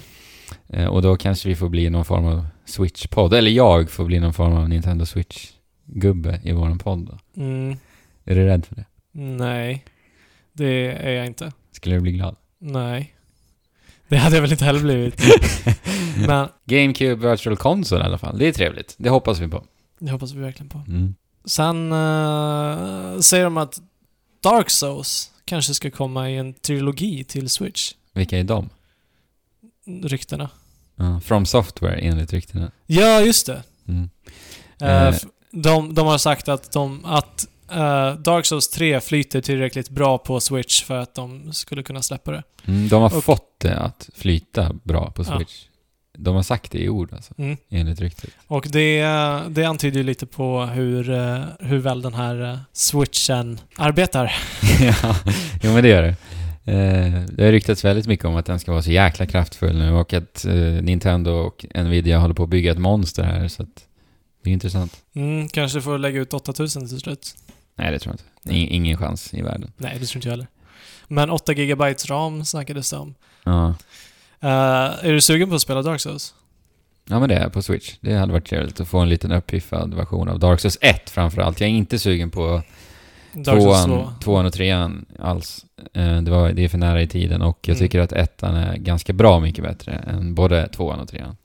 Eh, och då kanske vi får bli någon form av Switch-podd, eller jag får bli någon form av Nintendo Switch-gubbe i våran podd då. Mm. Är du rädd för det? Nej. Det är jag inte. Skulle du bli glad? Nej. Det hade jag väl inte heller blivit. Men GameCube Virtual Console i alla fall, det är trevligt. Det hoppas vi på. det hoppas vi verkligen på. Mm. Sen eh, säger de att Dark Souls kanske ska komma i en trilogi till Switch. Vilka är de? Ryktena. Ja, From Software enligt ryktena. Ja, just det. Mm. F- de, de har sagt att, de, att eh, Dark Souls 3 flyter tillräckligt bra på Switch för att de skulle kunna släppa det. Mm, de har Och- fått det att flyta bra på Ja. Switch. De har sagt det i ord alltså, Mm. enligt ryktet. Och det, det antyder ju lite på hur, eh, hur väl den här eh, switchen arbetar. ja, jo men det gör det. Det har ryktats väldigt mycket om att den ska vara så jäkla kraftfull nu och att Nintendo och Nvidia håller på att bygga ett monster här så att det är intressant. Mm, kanske får lägga ut 8000 till slut. Nej, det tror jag inte. In, ingen chans i världen. Nej, det tror inte jag heller. Men 8 GB ram snackades det om. Ja. Eh, är du sugen på att spela Dark Souls? ja, men det är på Switch. Det hade varit trevligt att få en liten uppiffad version av Dark Souls 1 framförallt. Jag är inte sugen på Dark Souls 2? tvåan, tvåan och trean alls. Eh, Det, var, det är för nära i tiden och jag Mm. tycker att ettan är ganska bra mycket bättre än både tvåan och trean.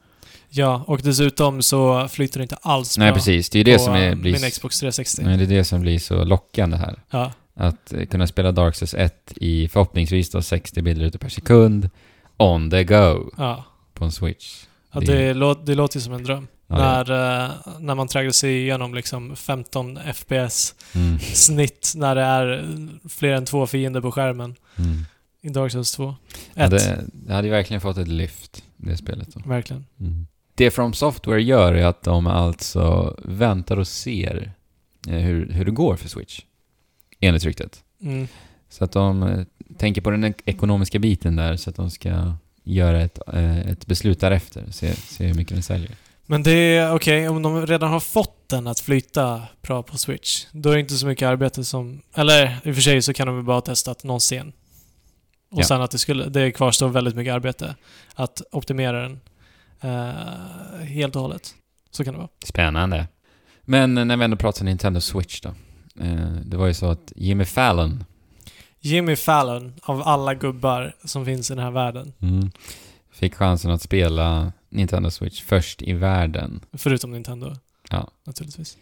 Ja, och dessutom så flyter det inte alls Nej, bra precis. Det är det på som är, blir, min Xbox 360. nej, det är det som blir så lockande här. Ja. Att eh, kunna spela Dark Souls 1 i förhoppningsvis då 60 bilder per sekund on the go Ja. på en Switch. ja Det- det, lå- det låter ju som en dröm. Ja, när, eh, när man tragglar sig igenom liksom 15 FPS Mm, snitt när det är fler än två fiender på skärmen mm. i Dark Souls 2. Ja, det, det hade ju verkligen fått ett lyft, det spelet då. Verkligen. Mm. Det From Software gör är att de alltså väntar och ser eh, hur, hur det går för Switch. enligt ryktet. Mm. Så att de eh, tänker på den ek- ekonomiska biten där, så att de ska göra ett, eh, ett beslut därefter. Se, se hur mycket den säljer. Men det är okej, om de redan har fått den att flyta bra på Switch, då är det inte så mycket arbete som... Eller i och för sig så kan de väl bara ha testat någon scen. Och Ja. sen att det skulle... Det kvarstår väldigt mycket arbete att optimera den eh, helt och hållet. Så kan det vara. Spännande. Men när vi ändå pratar Nintendo Switch då. Eh, det var ju så att Jimmy Fallon Jimmy Fallon, av alla gubbar som finns i den här världen, mm, fick chansen att spela Nintendo Switch först i världen. förutom Nintendo. Ja. Naturligtvis.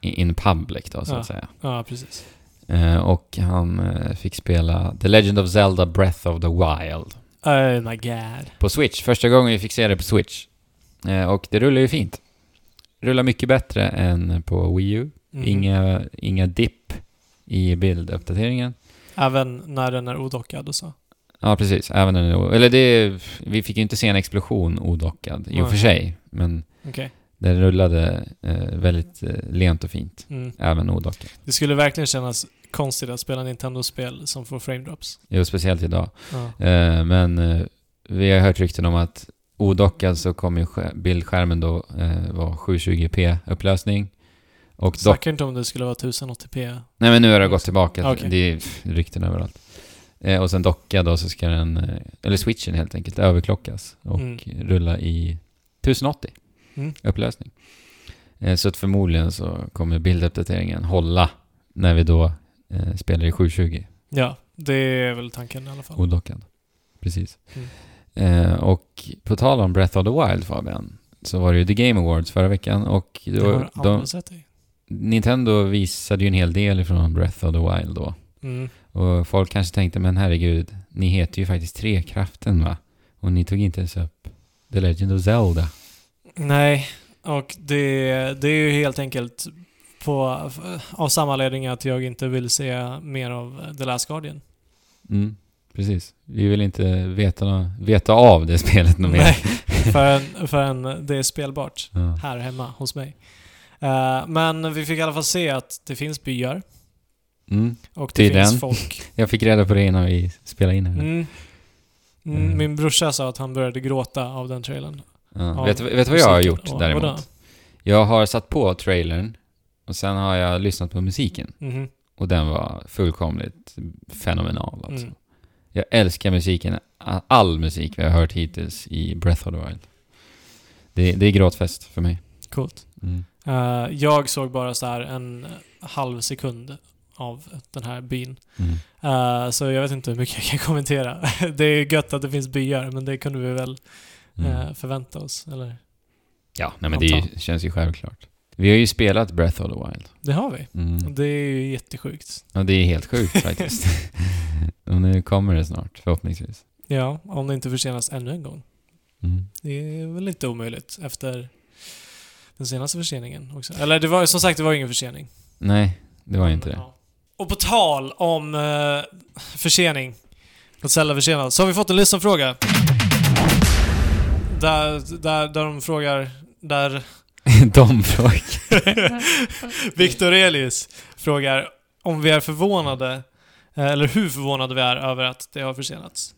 In public då, så Ja. att säga. Ja, precis. Eh, och han eh, fick spela The Legend of Zelda Breath of the Wild Oh my god. på Switch. Första gången vi fick se det på Switch. Eh, och det rullar ju fint. Rullar mycket bättre än på Wii U. Mhm. Inga, inga dipp i bilduppdateringen. Även när den är odockad och så. Ja, precis. Även en, eller det, vi fick ju inte se en explosion odockad i och för sig. Men Okej. den rullade eh, väldigt eh, lent och fint. Mm. Även odockad. Det skulle verkligen kännas konstigt att spela Nintendo-spel som får frame drops. Jo, speciellt idag. Ja. Eh, men eh, vi har hört rykten om att odockad så kommer ju bildskärmen då eh, vara 720p upplösning. Och dock... Snackar inte om det skulle vara 1080p. Nej men nu har det gått tillbaka. Okej. Det är rykten överallt. Eh, och sen dockad då så ska den, eh, eller switchen helt enkelt, överklockas och Mm. rulla i 1080 Mm. upplösning. Eh, så att förmodligen så kommer bilduppdateringen hålla när vi då eh, spelar i 720 Ja, det är väl tanken i alla fall. odockad. Precis. Mm. Eh, och på tal om Breath of the Wild Fabian, så var det ju The Game Awards förra veckan och Det då, har de, rätt i. Nintendo visade ju en hel del ifrån Breath of the Wild då. Mm. Och folk kanske tänkte, men herregud, ni heter ju faktiskt Trekraften va? Och ni tog inte ens upp The Legend of Zelda. Nej, och det, det är ju helt enkelt på, av samma anledning att jag inte vill se mer av The Last Guardian. Mm, precis. Vi vill inte veta, veta av det spelet något mer. Nej, förrän, förrän det är spelbart Ja. här hemma hos mig. Eh, men vi fick i alla fall se att det finns byar Mm. och det Tydligen. finns folk. Jag fick reda på det innan vi spelade in här. Mm. Mm, Mm. min brorsa sa att han började gråta av den trailern. Ja. Ja, vet, du- vet du vad jag har gjort Och- däremot? vadå? Jag har satt på trailern och sen har jag lyssnat på musiken. Mhm. Och den var fullkomligt fenomenal alltså. Mm. Jag älskar musiken, all musik vi har hört hittills i Breath of the Wild. Det, det är gråtfest för mig. Coolt. Mm. Eh, jag såg bara så en halv sekund av den här byn. Mm. Eh, så jag vet inte hur mycket jag kan kommentera. det är gött att det finns byar, men det kunde vi väl Mm. eh, förvänta oss, eller? Ja, nej men det känns ju självklart. Vi har ju spelat Breath of the Wild. Det har vi. Mm. Det är ju jättesjukt. Och det är helt sjukt faktiskt. och nu kommer det snart, förhoppningsvis. Ja, om det inte försenas ännu en gång. Mm. Det är väl inte omöjligt efter den senaste förseningen också. Eller det var som sagt, det var ingen försening. Nej, det var inte det. Ja. Och på tal om eh, försening, att Zelda försenad, så har vi fått en lyssnarfråga. Där, där, där de frågar, där De frågor. Victor Elius frågar om vi är förvånade, eh, eller hur förvånade vi är över att det har försenats.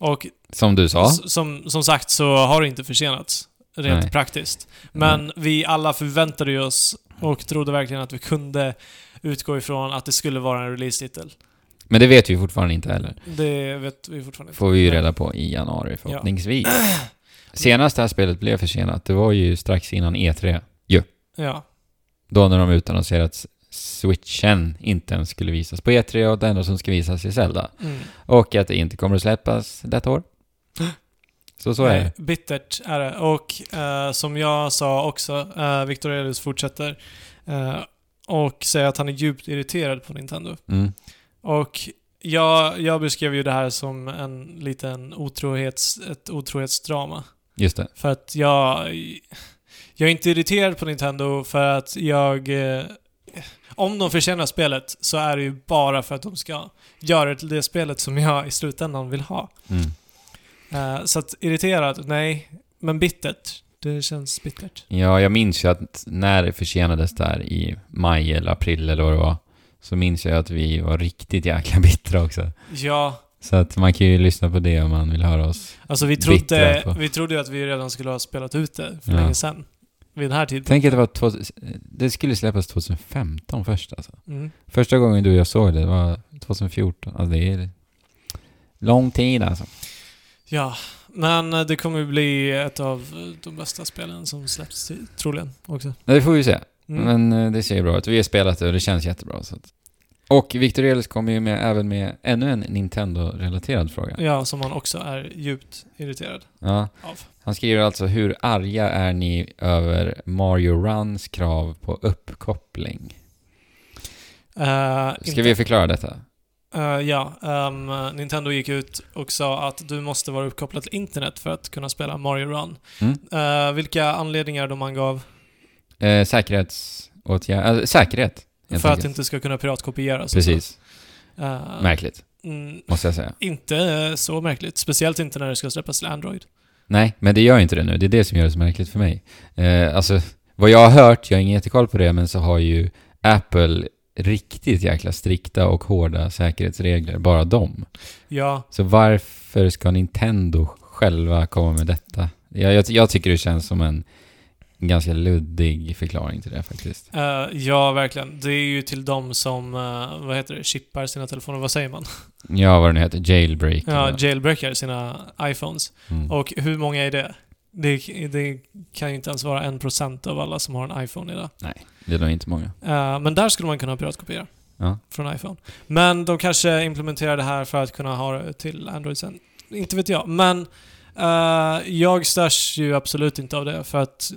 Och Som du sa. som, som sagt så har det inte försenats, rent Nej. praktiskt. Men vi alla förväntade oss och trodde verkligen att vi kunde utgå ifrån att det skulle vara en release-titel. Men det vet vi fortfarande inte heller. Det vet vi fortfarande inte. Får vi ju reda på i januari förhoppningsvis. Senast det här spelet blev försenat, det var ju strax innan E3. Ja. Då när de utannonserade att Switchen inte ens skulle visas på E3 och det enda som ska visas är Zelda. Mm. Och att det inte kommer att släppas detta år. Så så är det. Bittert är det. Och eh, som jag sa också, eh, Victor Elius fortsätter eh, och säger att han är djupt irriterad på Nintendo. Mm. Och jag, jag beskrev ju det här som en liten otrohets, ett otrohetsdrama. Just det. För att jag... Jag är inte irriterad på Nintendo för att jag... Eh, om de förtjänar spelet så är det ju bara för att de ska göra det det spelet som jag i slutändan vill ha. Mm. Eh, så att irriterad, nej. Men bittert. Det känns bittert. Ja, jag minns ju att när det försenades där i maj eller april eller vad det var, så minns jag att vi var riktigt jäkla bittra också. Ja, Så att man kan ju lyssna på det om man vill höra oss. alltså vi trodde, på. vi trodde ju att vi redan skulle ha spelat ut det för Ja. länge sedan. Vid den här tidpunkten. Tänk att det var två, det skulle släppas 2015 först alltså. Mm. Första gången du och jag såg det var 2014. Alltså det är lång tid alltså. Ja, men det kommer ju bli ett av de bästa spelen som släpps troligen också. Det får vi se. Mm. Men eh, det ser ju bra ut. Vi har spelat det och det känns jättebra. Så att. Och Victor Elis kommer ju med, även med ännu en Nintendo-relaterad fråga. Ja, som man också är djupt irriterad Ja. av. Han skriver alltså hur arga är ni över Mario Runs krav på uppkoppling? Uh, Ska vi förklara detta? Eh, ja, ehm, Nintendo gick ut och sa att du måste vara uppkopplad till internet för att kunna spela Mario Run. Mm. Eh, vilka anledningar de angav Eh, säkerhetsåtgärd, alltså, säkerhet. För att enkelt. det inte ska kunna piratkopieras. Precis. Uh, Märkligt, mm, måste jag säga. inte så märkligt. Speciellt inte när det ska släppas till Android. Nej, men det gör inte det nu. Det är det som gör det så märkligt för mig. Eh, alltså, vad jag har hört, jag har ingen jättekoll på det, men så har ju Apple riktigt jäkla strikta och hårda säkerhetsregler, bara de. Ja, Så varför ska Nintendo själva komma med detta? Jag, jag, jag tycker det känns som en ganska luddig förklaring till det faktiskt. eh, ja verkligen. Det är ju till de som, eh, vad heter det, chippar sina telefoner. Vad säger man? Ja, vad den heter, jailbreak. Ja, eller- jailbreakar sina iPhones. mm. Och hur många är det? Det, det kan ju inte ens vara en procent av alla som har en iPhone idag. Det är nog inte många. Eh, men där skulle man kunna piratkopiera Ja. från iPhone. Men de kanske implementerar det här för att kunna ha det till Android sen. Inte vet jag. Men jag störs ju absolut inte av det för att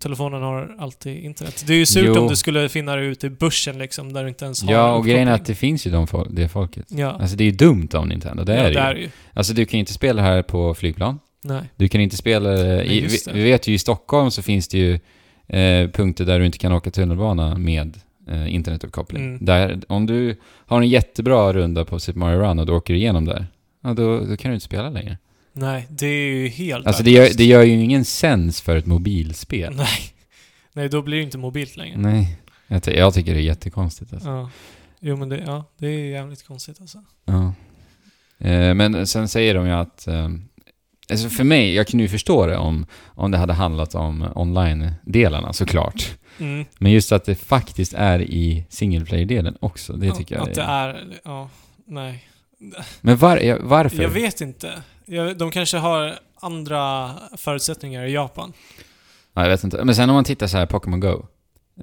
telefonen har alltid internet. Det är ju surt Jo. om du skulle finna det ute i börsen liksom, där du inte ens har Ja, och grejen är att det finns ju de fol- det folket. Ja, Alltså det är ju dumt av Nintendo, det ja, är det det ju. är det ju. Alltså du kan ju inte spela här på flygplan. Nej. Du kan inte spela i, vi, vi vet ju i Stockholm så finns det ju eh, punkter där du inte kan åka tunnelbana med eh, internetuppkoppling. Mm. Där, om du har en jättebra runda på Super Mario Run och du åker igenom där, ja då, då kan du inte spela längre. Nej, det är ju helt Alltså det gör, det gör ju ingen sens för ett mobilspel. Nej. Nej, då blir det inte mobilt längre. Nej. Jag, ty- jag tycker det är jättekonstigt alltså. Ja. Jo men det, ja, det är jävligt konstigt alltså. Ja. Eh, men sen säger de ju att... Eh, alltså för mig, jag kunde ju förstå det om, om det hade handlat om online-delarna såklart. Mm. Men just att det faktiskt är i single player-delen också, det tycker jag Att det är, ja, nej. Men var, ja, varför? Jag vet inte. De kanske har andra förutsättningar i Japan. Ja, jag vet inte. Men sen om man tittar så här, Pokémon Go.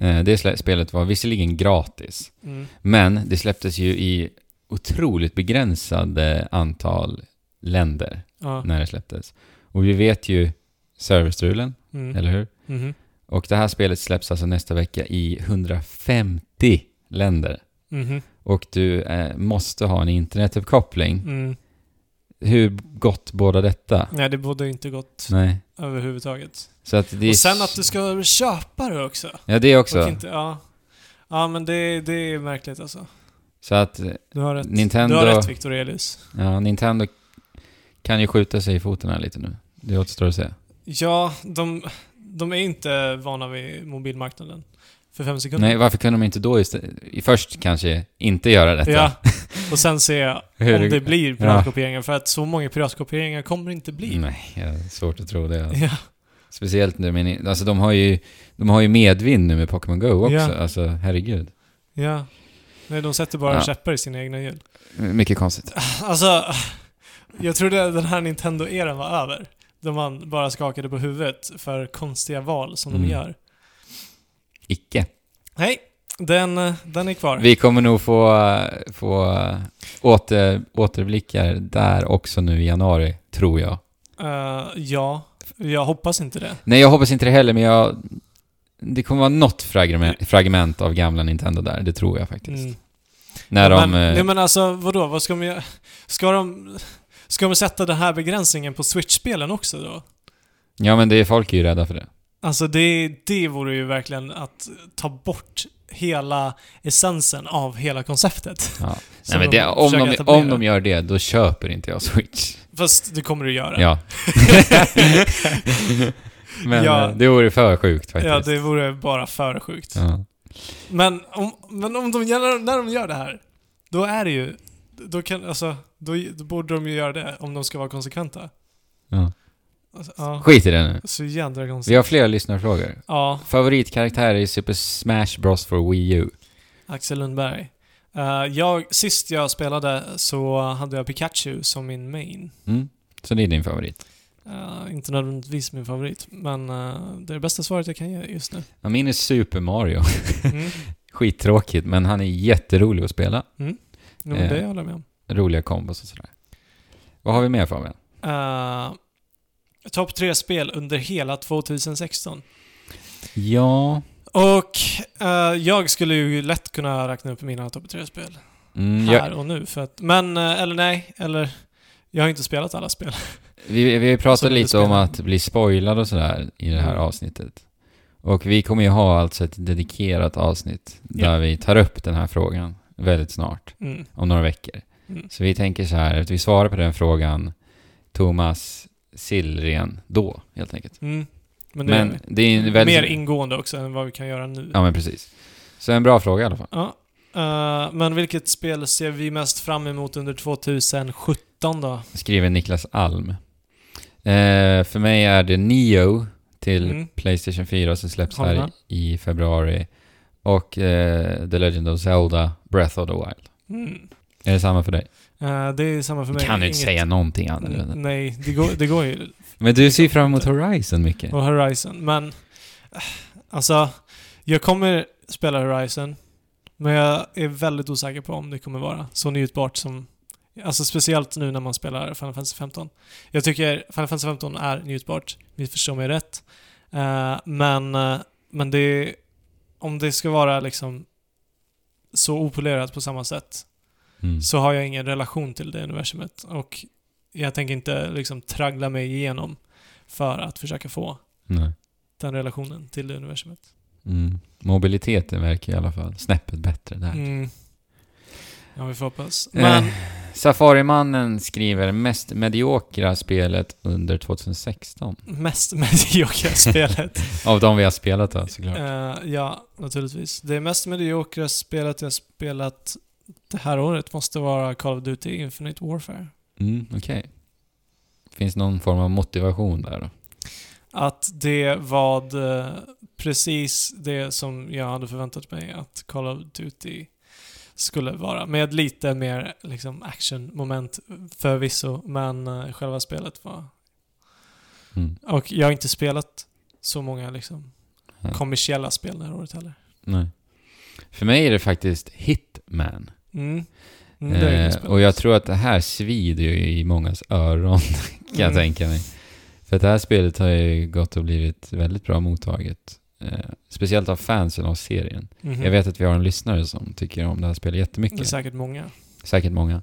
Eh, det spelet var visserligen gratis, Mm. men det släpptes ju i otroligt begränsade antal länder Ja. när det släpptes. Och vi vet ju serverstrulen, Mm. eller hur? Mhm. Och det här spelet släpps alltså nästa vecka i 150 länder. Mhm. Och du eh, måste ha en internetuppkoppling. Hur gott båda detta? Nej, det borde inte gått Nej. överhuvudtaget. Så att det är... Och sen att du ska köpa det också. Ja, det också. Inte, ja. ja, men det, det är märkligt alltså. Så att, Du har rätt. Nintendo- Du har rätt, Victor Elius. ja, Nintendo kan ju skjuta sig i foten här lite nu. Det återstår att se. Ja, de, de är inte vana vid mobilmarknaden. För fem sekunder. Nej, varför kunde de inte då i först kanske inte göra detta? Ja, och sen se Hur- om det blir piratkopieringar. För att så många piratkopieringar kommer det inte bli. Nej, jag har svårt att tro det. Alltså. Ja, Speciellt nu, men alltså de har ju, de har ju medvind nu med Pokémon Go också. Ja. Alltså, herregud. ja. Nej, de sätter bara Ja. käppar i sina egna hjul. Mycket konstigt. Alltså, jag trodde den här Nintendo-eran var över. Då man bara skakade på huvudet för konstiga val som Mm. de gör. Icke. Nej, den, den är kvar. Vi kommer nog få, få åter, återblickar där också nu i januari, tror jag. Eh, ja, jag hoppas inte det. Nej, jag hoppas inte det heller, men jag... Det kommer vara något fragment, fragment av gamla Nintendo där, det tror jag faktiskt. Mm. När de... men, eh, nej men alltså, vadå? Vad ska de göra? Ska de... Ska de sätta den här begränsningen på Switch-spelen också då? Ja, men det är folk är ju rädda för det. Alltså det, det vore ju verkligen att ta bort hela essensen av hela konceptet. Ja. Nej, men de det, om, de, etablera. om de gör det, då köper inte jag Switch. Fast det kommer du göra. Ja. men Ja. eh, det vore för sjukt faktiskt. Ja, det vore bara för sjukt. Ja. Men om, men om de, när de gör det här, då är det ju... Då, kan, alltså, då, då borde de ju göra det om de ska vara konsekventa. Ja. Alltså, ja, Skit i det nu. så jädra konstigt. Vi har flera lyssnarfrågor. Ja, Favoritkaraktär i Super Smash Bros for Wii U? Axel Lundberg. Eh, jag, sist jag spelade så hade jag Pikachu som min main. Mm. Så det är din favorit? Eh, inte nödvändigtvis min favorit, men eh, det är det bästa svaret jag kan ge just nu. Ja, min är Super Mario. Mm. Skittråkigt, men han är jätterolig att spela. Jo, Eh. det håller jag med om. Roliga kombos och sådär. Vad har vi mer Fabian? Uh, Topp tre spel under hela 2016. Ja... Och eh, jag skulle ju lätt kunna räkna upp mina topp tre spel Mm, här jag, och nu. För att, men, eh, eller nej, eller... Jag har inte spelat alla spel. vi, vi du lite om att bli spoilad och sådär i det här Mm. avsnittet. Och vi kommer ju ha alltså ett dedikerat avsnitt där Ja. vi tar upp den här frågan väldigt snart, Mm. om några veckor. Mm. Så vi tänker så här, att vi svarar på den frågan Thomas Sillren då, helt enkelt. Mm. Men det Men är det är en väldigt... mer ingående också än vad vi kan göra nu. Ja, men precis. Så en bra fråga i alla fall. Ja. Eh, men vilket spel ser vi mest fram emot under 2017 då? Skriver Niklas Alm. Eh, för mig är det Neo till Mm. Playstation 4 som släpps Håller här i februari. Och eh, The Legend of Zelda Breath of the Wild. Mm. Är det samma för dig? Eh, det är samma för mig. kan du inte Inget- säga någonting annorlunda. Nej, det går, det går ju. Men du ser fram emot Horizon mycket. Och Horizon. Men, eh, alltså, jag kommer spela Horizon. Men jag är väldigt osäker på om det kommer vara så njutbart som... Alltså speciellt nu när man spelar Final Fantasy 15. Jag tycker Final Fantasy 15 är njutbart, missförstå mig rätt. Eh, men, men det... Om det ska vara liksom så opolerat på samma sätt Mm. så har jag ingen relation till det universumet. Och jag tänker inte liksom traggla mig igenom för att försöka få Nej. den relationen till det universumet. Mm. Mobiliteten verkar i alla fall snäppet bättre där. Mm. Ja, vi får hoppas. Eh, Men, Safarimannen skriver mest mediokra spelet under 2016. mest mediokra spelet. Av de vi har spelat då, såklart. Eh, ja, naturligtvis. Det mest mediokra spelet jag spelat det här året måste vara Call of Duty Infinite Warfare. Mm, okej. Finns någon form av motivation där då? Att det var eh, precis det som jag hade förväntat mig att Call of Duty skulle vara. Med lite mer liksom, action-moment förvisso, men eh, själva spelet var... Mm. Och jag har inte spelat så många liksom, kommersiella spel det här året heller. Nej. För mig är det faktiskt Hitman. Mm. Mm, eh, och jag tror att det här svider ju i mångas öron, kan jag Mm. tänka mig. För det här spelet har ju gått och blivit väldigt bra mottaget. Eh, speciellt av fansen av serien. Mhm. Jag vet att vi har en lyssnare som tycker om det här spelet Det är jättemycket. säkert många. Säkert många.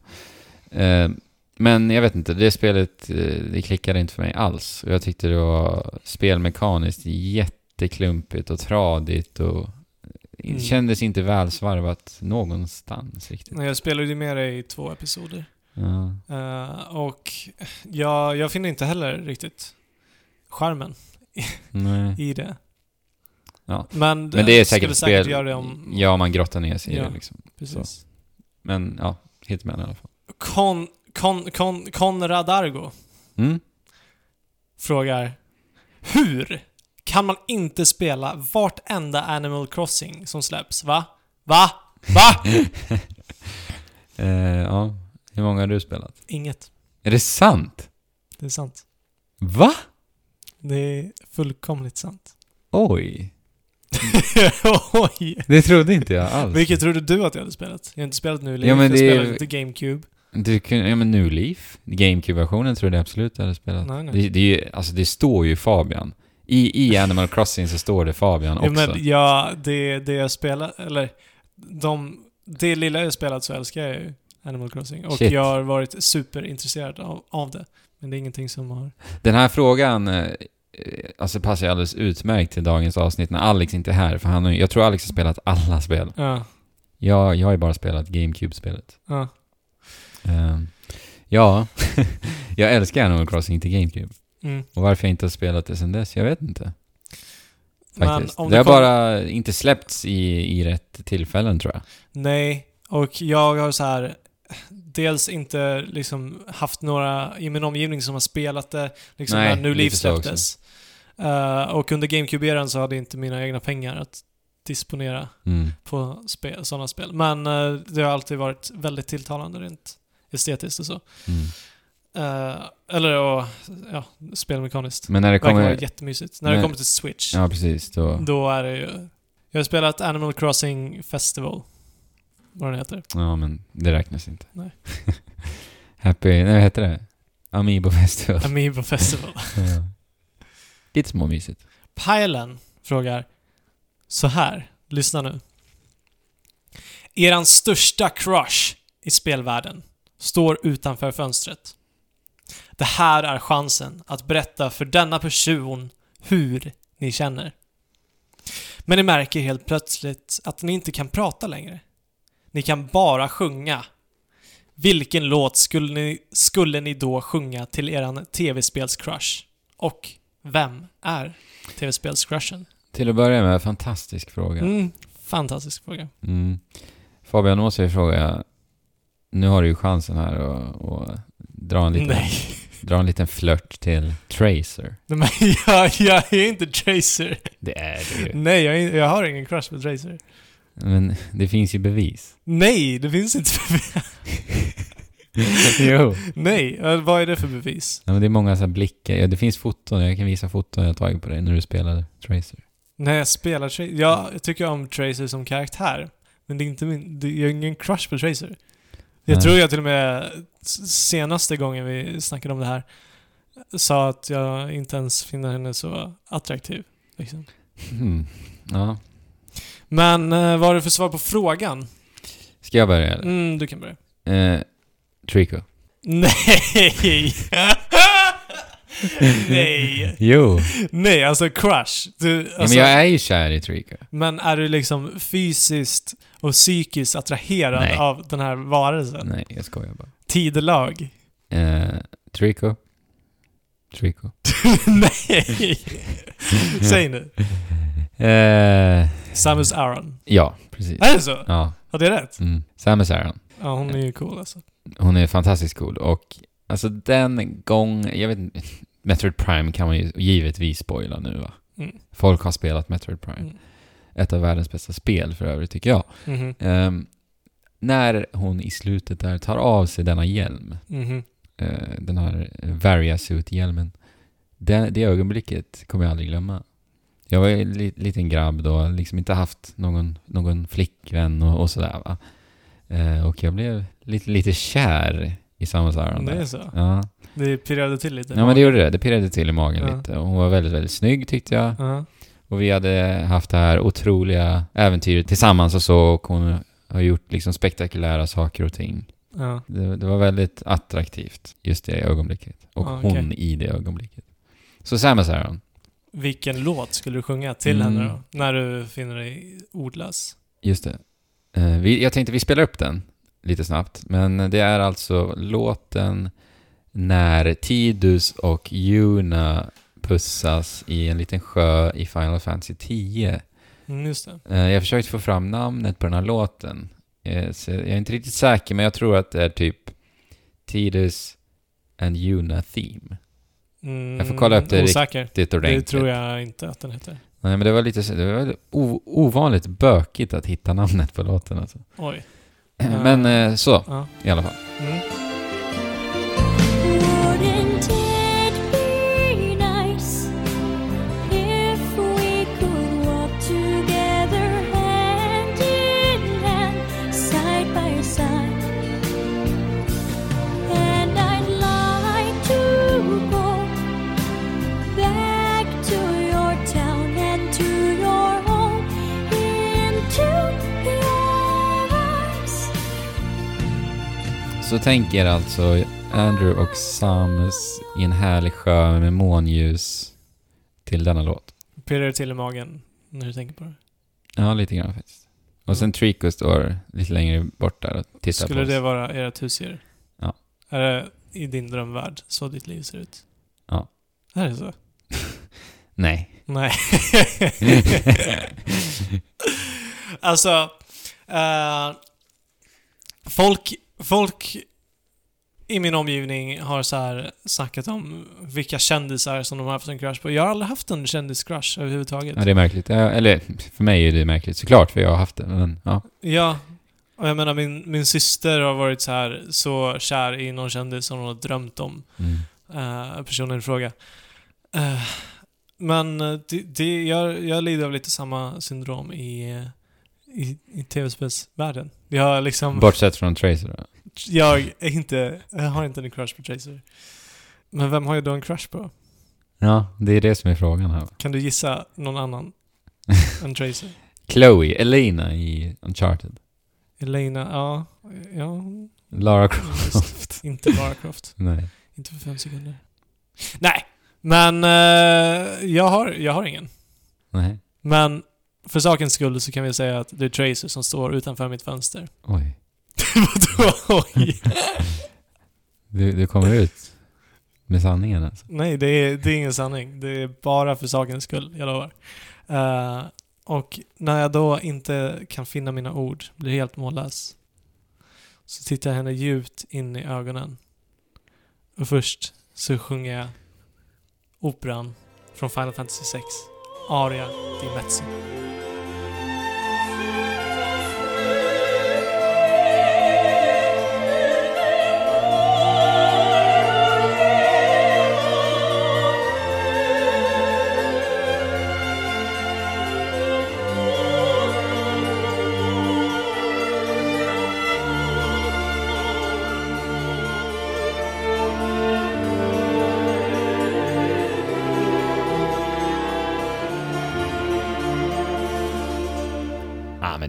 Eh, men jag vet inte, det spelet eh, det klickade inte för mig alls. Och Jag tyckte det var spelmekaniskt jätteklumpigt och tradigt och Mm. kändes inte välsvarvat någonstans riktigt. Jag spelade ju med dig i två episoder. Ja. Eh, och jag, jag finner inte heller riktigt charmen i det. Ja. Men, Men det är jag säkert spel, göra det om... ja man grottar ner sig i Ja. det liksom. Precis. Men ja, Hitman i alla fall. Kon, kon, kon, Konrad Argo Mm? frågar Hur kan man inte spela vartenda Animal Crossing som släpps? Va? Va? Va? Eh, ja, hur många har du spelat? Inget. Är det sant? Det är sant. Va? Det är fullkomligt sant. Oj. Oj! Det trodde inte jag alls. Vilket trodde du att jag hade spelat? Jag har inte spelat nu, Ja, men jag spelade lite GameCube. Du kunde, ja men New Leaf, GameCube-versionen tror jag absolut jag hade spelat. Nej, nej. Det, det, är ju, alltså det står ju Fabian. I, I Animal Crossing så står det Fabian Ja, också. men ja, det, det jag spelar, eller de, det lilla jag spelat så älskar jag ju Animal Crossing. Och Shit. jag har varit superintresserad av, av det. Men det är ingenting som har... Den här frågan eh, eh, alltså passar ju alldeles utmärkt till dagens avsnitt när Alex inte är här. För han jag tror Alex har spelat alla spel. Ja, Jag, jag har ju bara spelat GameCube-spelet. ja. Ehm, ja, jag älskar Animal Crossing till GameCube. Mm. Och varför jag inte har spelat det sedan dess, jag vet inte. faktiskt. om det det har kom- bara inte släppts i, i rätt tillfällen tror jag. Nej, och jag har så här dels inte liksom haft några i min omgivning som har spelat det liksom Nej, när Nu Liv släpptes. Eh, och under GameCube-eran så hade jag inte mina egna pengar att disponera Mm. på spel, sådana spel. Men eh, det har alltid varit väldigt tilltalande rent estetiskt och så. Mm. Eh, eller och, ja, spelmekaniskt. Men när det Det verkar kommer... jättemysigt. När det Men- kommer till Switch, Ja, precis. Då, då är det ju... Jag har spelat Animal Crossing Festival. Vad den heter. ja, men det räknas inte. Nej. Happy... Nej, vad heter det? Amiibo Festival. Amiibo Festival. ja. Lite småmysigt. Pajlen frågar så här. Lyssna nu. Eran största crush i spelvärlden står utanför fönstret. Det här är chansen att berätta för denna person hur ni känner. Men ni märker helt plötsligt att ni inte kan prata längre. Ni kan bara sjunga. Vilken låt skulle ni, skulle ni då sjunga till eran tv-spels-crush? Och vem är tv-spelscrushen? Till att börja med, fantastisk fråga. Mm, fantastisk fråga. Mm. Fabian, måste jag fråga. Nu har du ju chansen här att att dra en liten, Nej. dra en liten flört till Tracer. Nej, men jag, jag är inte Tracer. Det är ju. Nej, jag, är, jag har ingen crush på Tracer. Men det finns ju bevis. Nej, det finns inte jo. Nej, vad är det för bevis? Ja, men det är många så här blickar. Ja, det finns foton. Jag kan visa foton jag tagit på dig när du spelade Tracer. När jag spelar Tracer... Jag tycker om Tracer som karaktär. Men det är inte min... det- Jag har ingen crush på Tracer. Jag tror jag till och med senaste gången vi snackade om det här sa att jag inte ens finner henne så attraktiv. Liksom. Mm. Ja. Men eh, vad är det för svar på frågan? Ska jag börja eller? Mm, du kan börja. Eh, Trico. Nej! Nej! Jo. Nej, alltså crush. Du, ja, alltså, men jag är ju kär i Trico. men är du liksom fysiskt och psykiskt attraherad Nej. av den här varelsen? Nej, jag skojar bara. Tidelag? Eh, Trico. Trico. Nej! Säg nu. Eh, Samus Aron. ja, precis. Är det så? Ja. Hade jag rätt? Mm. Samus Aran. Ja, hon är ju cool alltså. Hon är fantastiskt cool och alltså den gång, jag vet inte, Metroid Prime kan man ju givetvis spoila nu va? Mm. Folk har spelat Metroid Prime. Mm. Ett av världens bästa spel för övrigt tycker jag. Mhm. Ehm, när hon i slutet där tar av sig denna hjälm, Mhm. eh, den här Variasuit-hjälmen, det, det ögonblicket kommer jag aldrig glömma. Jag var ju en li, liten grabb då, liksom inte haft någon, någon flickvän och, och sådär va. Eh, och jag blev lite, lite kär i Samus Aran Det är så? Ja. Det pirrade till lite. ja, men det gjorde det. Det pirrade till i magen Ja. lite. Och hon var väldigt, väldigt snygg tyckte jag. Ja. Och vi hade haft det här otroliga äventyret tillsammans och så. Och hon har gjort liksom spektakulära saker och ting. Ja. Det, det var väldigt attraktivt just det ögonblicket. Och Ja, okej. hon i det ögonblicket. Så Samus Aran. Vilken låt skulle du sjunga till Mm. henne då? När du finner dig ordlös? Just det. Eh, vi, jag tänkte vi spelar upp den lite snabbt. Men det är alltså låten när Tidus och Yuna pussas i en liten sjö i Final Fantasy 10. Mm, just det. Eh, jag försökte få fram namnet på den här låten. Eh, så jag är inte riktigt säker, men jag tror att det är typ Tidus and Yuna Theme. Mm, Jag får kolla upp det Osäker. Riktigt Det ordentligt. tror jag inte att den heter. Nej, men det var lite det var ovanligt bökigt att hitta namnet på låten alltså. Oj. Men eh, så, Ja. i alla fall. Mm. Så tänk er alltså Andrew och Samus i en härlig sjö med månljus till denna låt. Pirrar det till i magen när du tänker på det? Ja, lite grann faktiskt. Och sen Trico står lite längre bort där och tittar Skulle på oss. det vara ert husdjur? Ja. Är det i din drömvärld så ditt liv ser ut? Ja. Är det så? Nej. Nej. alltså, eh, folk, folk i min omgivning har så här snackat om vilka kändisar som de har haft en crush på. Jag har aldrig haft en kändiscrush överhuvudtaget. Ja, det är märkligt. Eller, för mig är det märkligt såklart, för jag har haft det. Men ja. Ja, och jag menar min, min syster har varit så här så kär i någon kändis som hon har drömt om. Mm. eh, personen i fråga. Eh, men eh, det, det, jag, jag lider av lite samma syndrom i, i, i tv-spelsvärlden. Jag liksom... Bortsett från Tracer då. Jag är inte... Jag har inte en crush på Tracer. Men vem har jag då en crush på? Ja, det är det som är frågan här. Kan du gissa någon annan än Tracer? Chloe, Elena i Uncharted. Elena, ja... Ja, Lara Croft. just, inte Lara Croft. Nej. Inte för fem sekunder. Nej, men eh, jag, har, jag har ingen. Nej. Men för sakens skull så kan vi säga att det är Tracer som står utanför mitt fönster. Oj. Vadå? Oj. Du, du kommer ut med sanningen alltså. Nej, det är, det är ingen sanning. Det är bara för sakens skull, jag lovar. Eh, och när jag då inte kan finna mina ord, blir helt mållös, så tittar jag henne djupt in i ögonen. Och först så sjunger jag operan från Final Fantasy 6, Aurea di Metzi.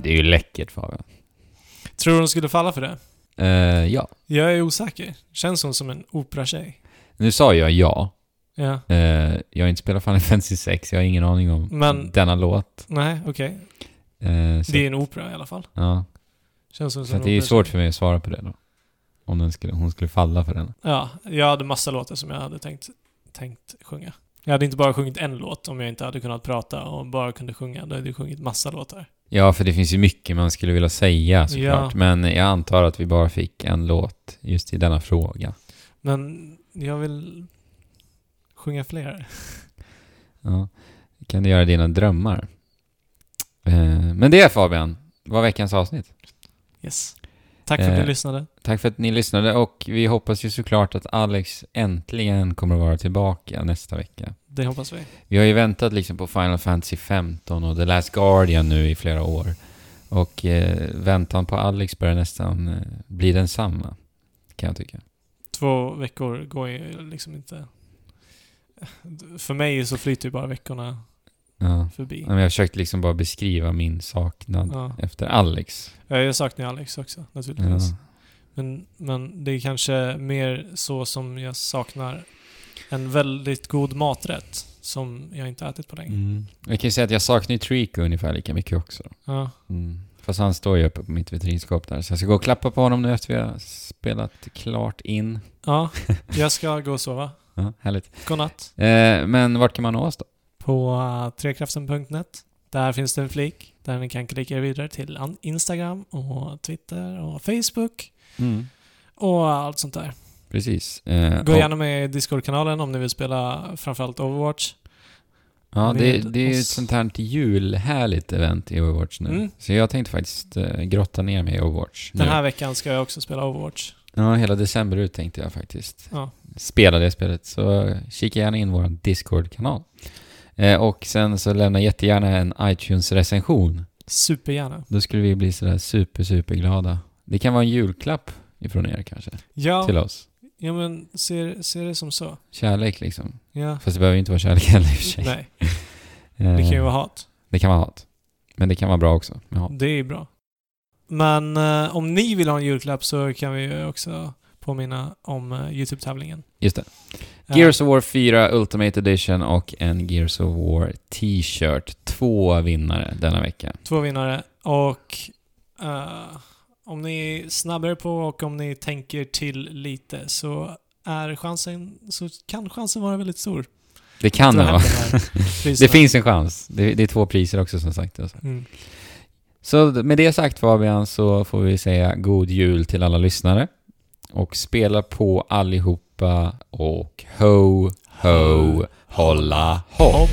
Det är ju läckert Fabian. Tror du hon skulle falla för det? Eh, ja. Jag är osäker. Känns hon som en operatjej? Nu sa jag ja. Ja. Eh, jag har inte spelat Final Fantasy 6, jag har ingen aning om Men- denna låt. Nej, okej. Eh, så, Det är en opera i alla fall. ja. Känns som, så som att det är ju en svårt för mig att svara på det då. Om den skulle, hon skulle falla för den. Ja, jag hade massa låtar som jag hade tänkt, tänkt sjunga. Jag hade inte bara sjungit en låt om jag inte hade kunnat prata och bara kunde sjunga. Då hade jag sjungit massa låtar. Ja, för det finns ju mycket man skulle vilja säga såklart. Ja. Men jag antar att vi bara fick en låt just i denna fråga. Men jag vill sjunga fler. Ja. Kan du göra dina drömmar? Eh, men det Fabian, var veckans avsnitt. Yes. Tack för att Eh, ni lyssnade. Tack för att ni lyssnade och vi hoppas ju såklart att Alex äntligen kommer att vara tillbaka nästa vecka. Det hoppas vi. Vi har ju väntat liksom på Final Fantasy 15 och The Last Guardian nu i flera år. Och eh, väntan på Alex börjar nästan eh, bli densamma, kan jag tycka. Två veckor går ju liksom inte... För mig så flyter ju bara veckorna Ja. förbi. Men jag har försökt liksom bara beskriva min saknad Ja. efter Alex. Ja, Jag saknar Alex också, naturligtvis. Ja. Men, men det är kanske mer så som jag saknar en väldigt god maträtt som jag inte ätit på länge. Mm. Jag kan ju säga att jag saknar ju Trico ungefär lika mycket också. Ja. Mm. Fast han står ju uppe på mitt vitrinskåp där. Så jag ska gå och klappa på honom nu efter vi har spelat klart in. ja, jag ska gå och sova. Ja, härligt. Godnatt. Eh, men vart kan man nå oss då? På uh, trekraften.net. Där finns det en flik där ni kan klicka er vidare till Instagram och Twitter och Facebook Mm. och allt sånt där. Precis. Eh, Gå gärna med i Discord-kanalen om ni vill spela framförallt Overwatch. Ja, det, det är ju ett sånt här julhärligt event i Overwatch nu. Mm. Så jag tänkte faktiskt eh, grotta ner mig i Overwatch Den nu. här veckan ska jag också spela Overwatch. Ja, hela december ut tänkte jag faktiskt. Ja. Spela det spelet. Så kika gärna in vår Discord-kanal. Eh, och sen så lämna jättegärna en iTunes-recension. Supergärna. Då skulle vi bli sådär super, super glada. Det kan vara en julklapp ifrån er kanske, Ja, till oss. ja men se, se det som så. Kärlek liksom. Ja. Fast det behöver ju inte vara kärlek heller i och för sig. Nej, Eh, det kan ju vara hat. Det kan vara hat. Men det kan vara bra också hat. Det är bra. Men eh, om ni vill ha en julklapp så kan vi ju också påminna om eh, YouTube-tävlingen. Just det. Eh, Gears of War 4 Ultimate Edition och en Gears of War t-shirt. Två vinnare denna vecka. Två vinnare och eh, om ni är snabbare på och om ni tänker till lite så är chansen, så kan chansen vara väldigt stor Det kan det vara. Det finns en chans. Det, det är två priser också som sagt. Alltså. Mm. Så med det sagt Fabian så får vi säga god jul till alla lyssnare. Och spela på allihopa och ho, ho, hopp. Hopp.